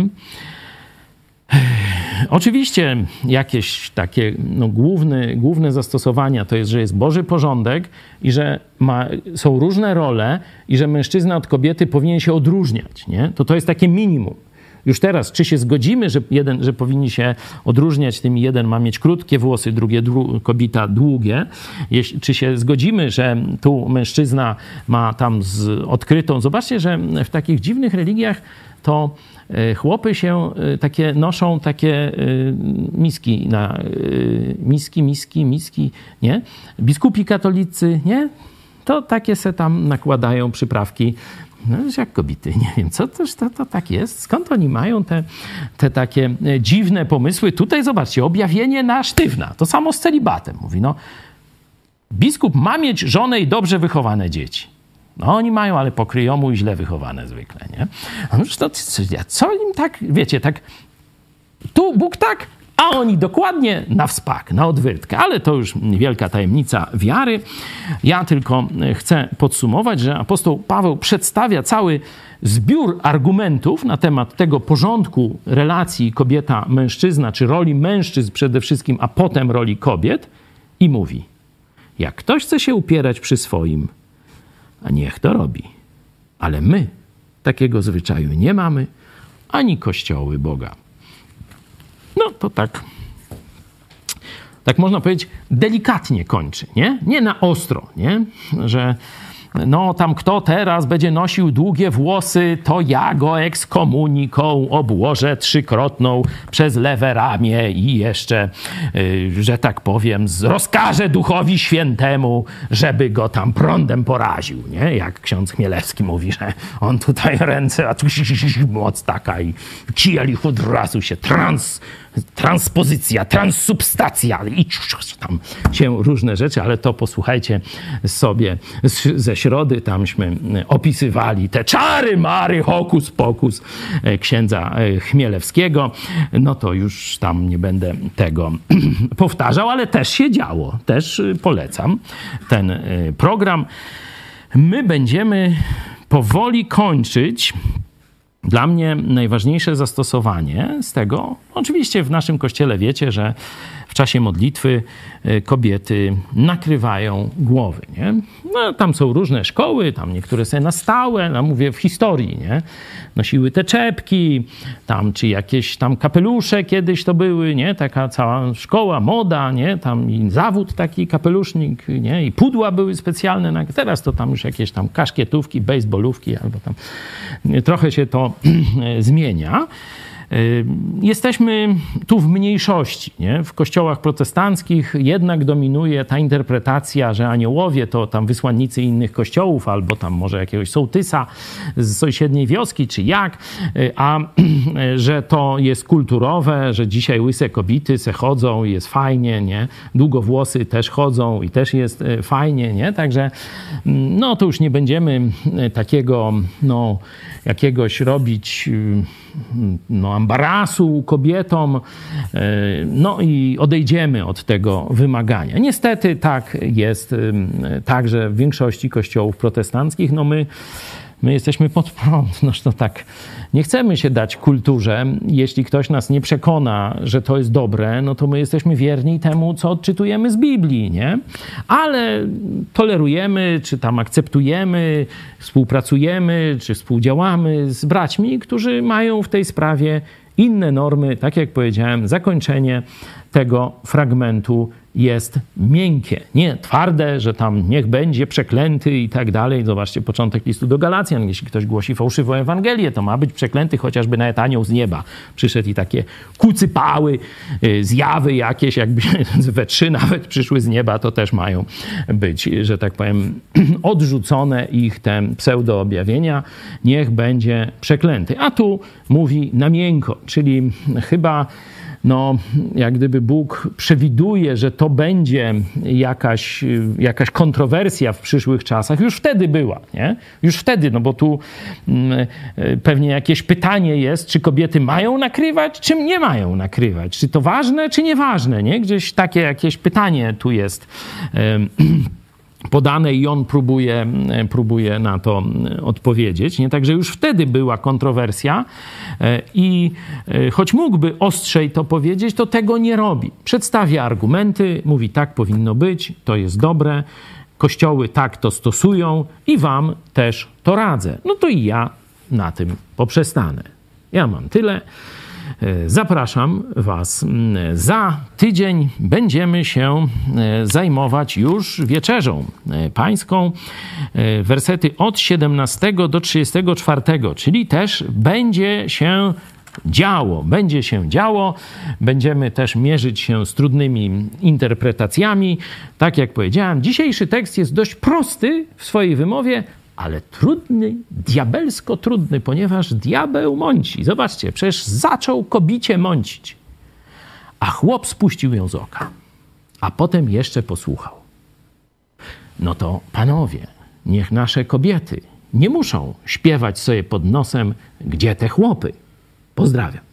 Oczywiście jakieś takie no, główne, główne zastosowania to jest, że jest Boży porządek i że ma, są różne role i że mężczyzna od kobiety powinien się odróżniać. Nie? To to jest takie minimum. Już teraz, czy się zgodzimy, że, jeden, że powinni się odróżniać tymi, jeden ma mieć krótkie włosy, drugie dru, kobieta długie, Jeśli, czy się zgodzimy, że tu mężczyzna ma tam z odkrytą. Zobaczcie, że w takich dziwnych religiach to chłopy się e, takie noszą takie e, miski na miski, miski, miski, nie? Biskupi katolicy, nie? To takie se tam nakładają przyprawki no jak kobiety, nie wiem, co też to, to tak jest? Skąd oni mają te, te takie dziwne pomysły? Tutaj zobaczcie, objawienie na sztywna. To samo z celibatem. Mówi, no biskup ma mieć żonę i dobrze wychowane dzieci. No oni mają, ale pokryjomu i źle wychowane zwykle, nie? No, to, co im tak, wiecie, tak tu Bóg tak, a oni dokładnie na wspak, na odwyrtkę. Ale to już wielka tajemnica wiary. Ja tylko chcę podsumować, że apostoł Paweł przedstawia cały zbiór argumentów na temat tego porządku relacji kobieta-mężczyzna, czy roli mężczyzn przede wszystkim, a potem roli kobiet i mówi, jak ktoś chce się upierać przy swoim, a niech to robi. Ale my takiego zwyczaju nie mamy, ani kościoły Boga. No to tak, tak można powiedzieć, delikatnie kończy, nie? Nie na ostro, nie? Że no tam kto teraz będzie nosił długie włosy, to ja go ekskomuniką obłożę trzykrotną przez lewe ramię i jeszcze, yy, że tak powiem, rozkażę Duchowi Świętemu, żeby go tam prądem poraził, nie? Jak ksiądz Chmielewski mówi, że on tutaj ręce, a tu moc taka i kielich od razu się trans transpozycja, transsubstacja i tam się różne rzeczy, ale to posłuchajcie sobie ze środy, tamśmy opisywali te czary, mary, hokus pokus e, księdza e, Chmielewskiego. No to już tam nie będę tego powtarzał, ale też się działo. Też e, polecam ten program. My będziemy powoli kończyć dla mnie najważniejsze zastosowanie z tego, oczywiście w naszym kościele wiecie, że czasie modlitwy e, kobiety nakrywają głowy. Nie? No, tam są różne szkoły, tam niektóre sobie na stałe, no mówię w historii, nie? nosiły te czepki, tam czy jakieś tam kapelusze kiedyś to były, nie? taka cała szkoła, moda, nie? tam i zawód taki kapelusznik, nie? i pudła były specjalne. Teraz to tam już jakieś tam kaszkietówki, baseballówki albo tam trochę się to zmienia. Y, jesteśmy tu w mniejszości. Nie? W kościołach protestanckich jednak dominuje ta interpretacja, że aniołowie to tam wysłannicy innych kościołów, albo tam może jakiegoś sołtysa z sąsiedniej wioski, czy jak, y, a że to jest kulturowe, że dzisiaj łyse kobiety se chodzą i jest fajnie, nie? Długowłosy też chodzą i też jest y, fajnie, nie? Także mm, no to już nie będziemy takiego, no jakiegoś robić no, ambarasu kobietom, e, no i odejdziemy od tego wymagania. Niestety tak jest także w większości kościołów protestanckich. No my My jesteśmy pod prąd. No to tak, nie chcemy się dać kulturze. Jeśli ktoś nas nie przekona, że to jest dobre, no to my jesteśmy wierni temu, co odczytujemy z Biblii, nie? Ale tolerujemy, czy tam akceptujemy, współpracujemy, czy współdziałamy z braćmi, którzy mają w tej sprawie inne normy. Tak jak powiedziałem, zakończenie tego fragmentu jest miękkie, nie twarde, że tam niech będzie przeklęty i tak dalej. Zobaczcie początek listu do Galacjan. Jeśli ktoś głosi fałszywą Ewangelię, to ma być przeklęty chociażby nawet anioł z nieba. Przyszedł i takie kucypały, y, zjawy jakieś, jakby we trzy nawet przyszły z nieba, to też mają być, że tak powiem, odrzucone ich te pseudo-objawienia. Niech będzie przeklęty. A tu mówi na miękko, czyli chyba no, jak gdyby Bóg przewiduje, że to będzie jakaś, jakaś kontrowersja w przyszłych czasach, już wtedy była, nie? Już wtedy, no bo tu mm, pewnie jakieś pytanie jest, czy kobiety mają nakrywać, czy nie mają nakrywać, czy to ważne, czy nieważne, nie? Gdzieś takie jakieś pytanie tu jest. podane i on próbuje, próbuje na to odpowiedzieć. Nie? Także już wtedy była kontrowersja e, i e, choć mógłby ostrzej to powiedzieć, to tego nie robi. Przedstawia argumenty, mówi tak powinno być, to jest dobre, kościoły tak to stosują i wam też to radzę. No to i ja na tym poprzestanę. Ja mam tyle. E, zapraszam Was. Za tydzień będziemy się e, zajmować już wieczerzą e, pańską. Wersety od 17 do 34, czyli też będzie się działo, będzie się działo. Będziemy też mierzyć się z trudnymi interpretacjami. Tak jak powiedziałem, dzisiejszy tekst jest dość prosty w swojej wymowie, ale trudny, diabelsko trudny, ponieważ diabeł mąci. Zobaczcie, przecież zaczął kobicie mącić, a chłop spuścił ją z oka, a potem jeszcze posłuchał. No to panowie, niech nasze kobiety nie muszą śpiewać sobie pod nosem, gdzie te chłopy. Pozdrawiam.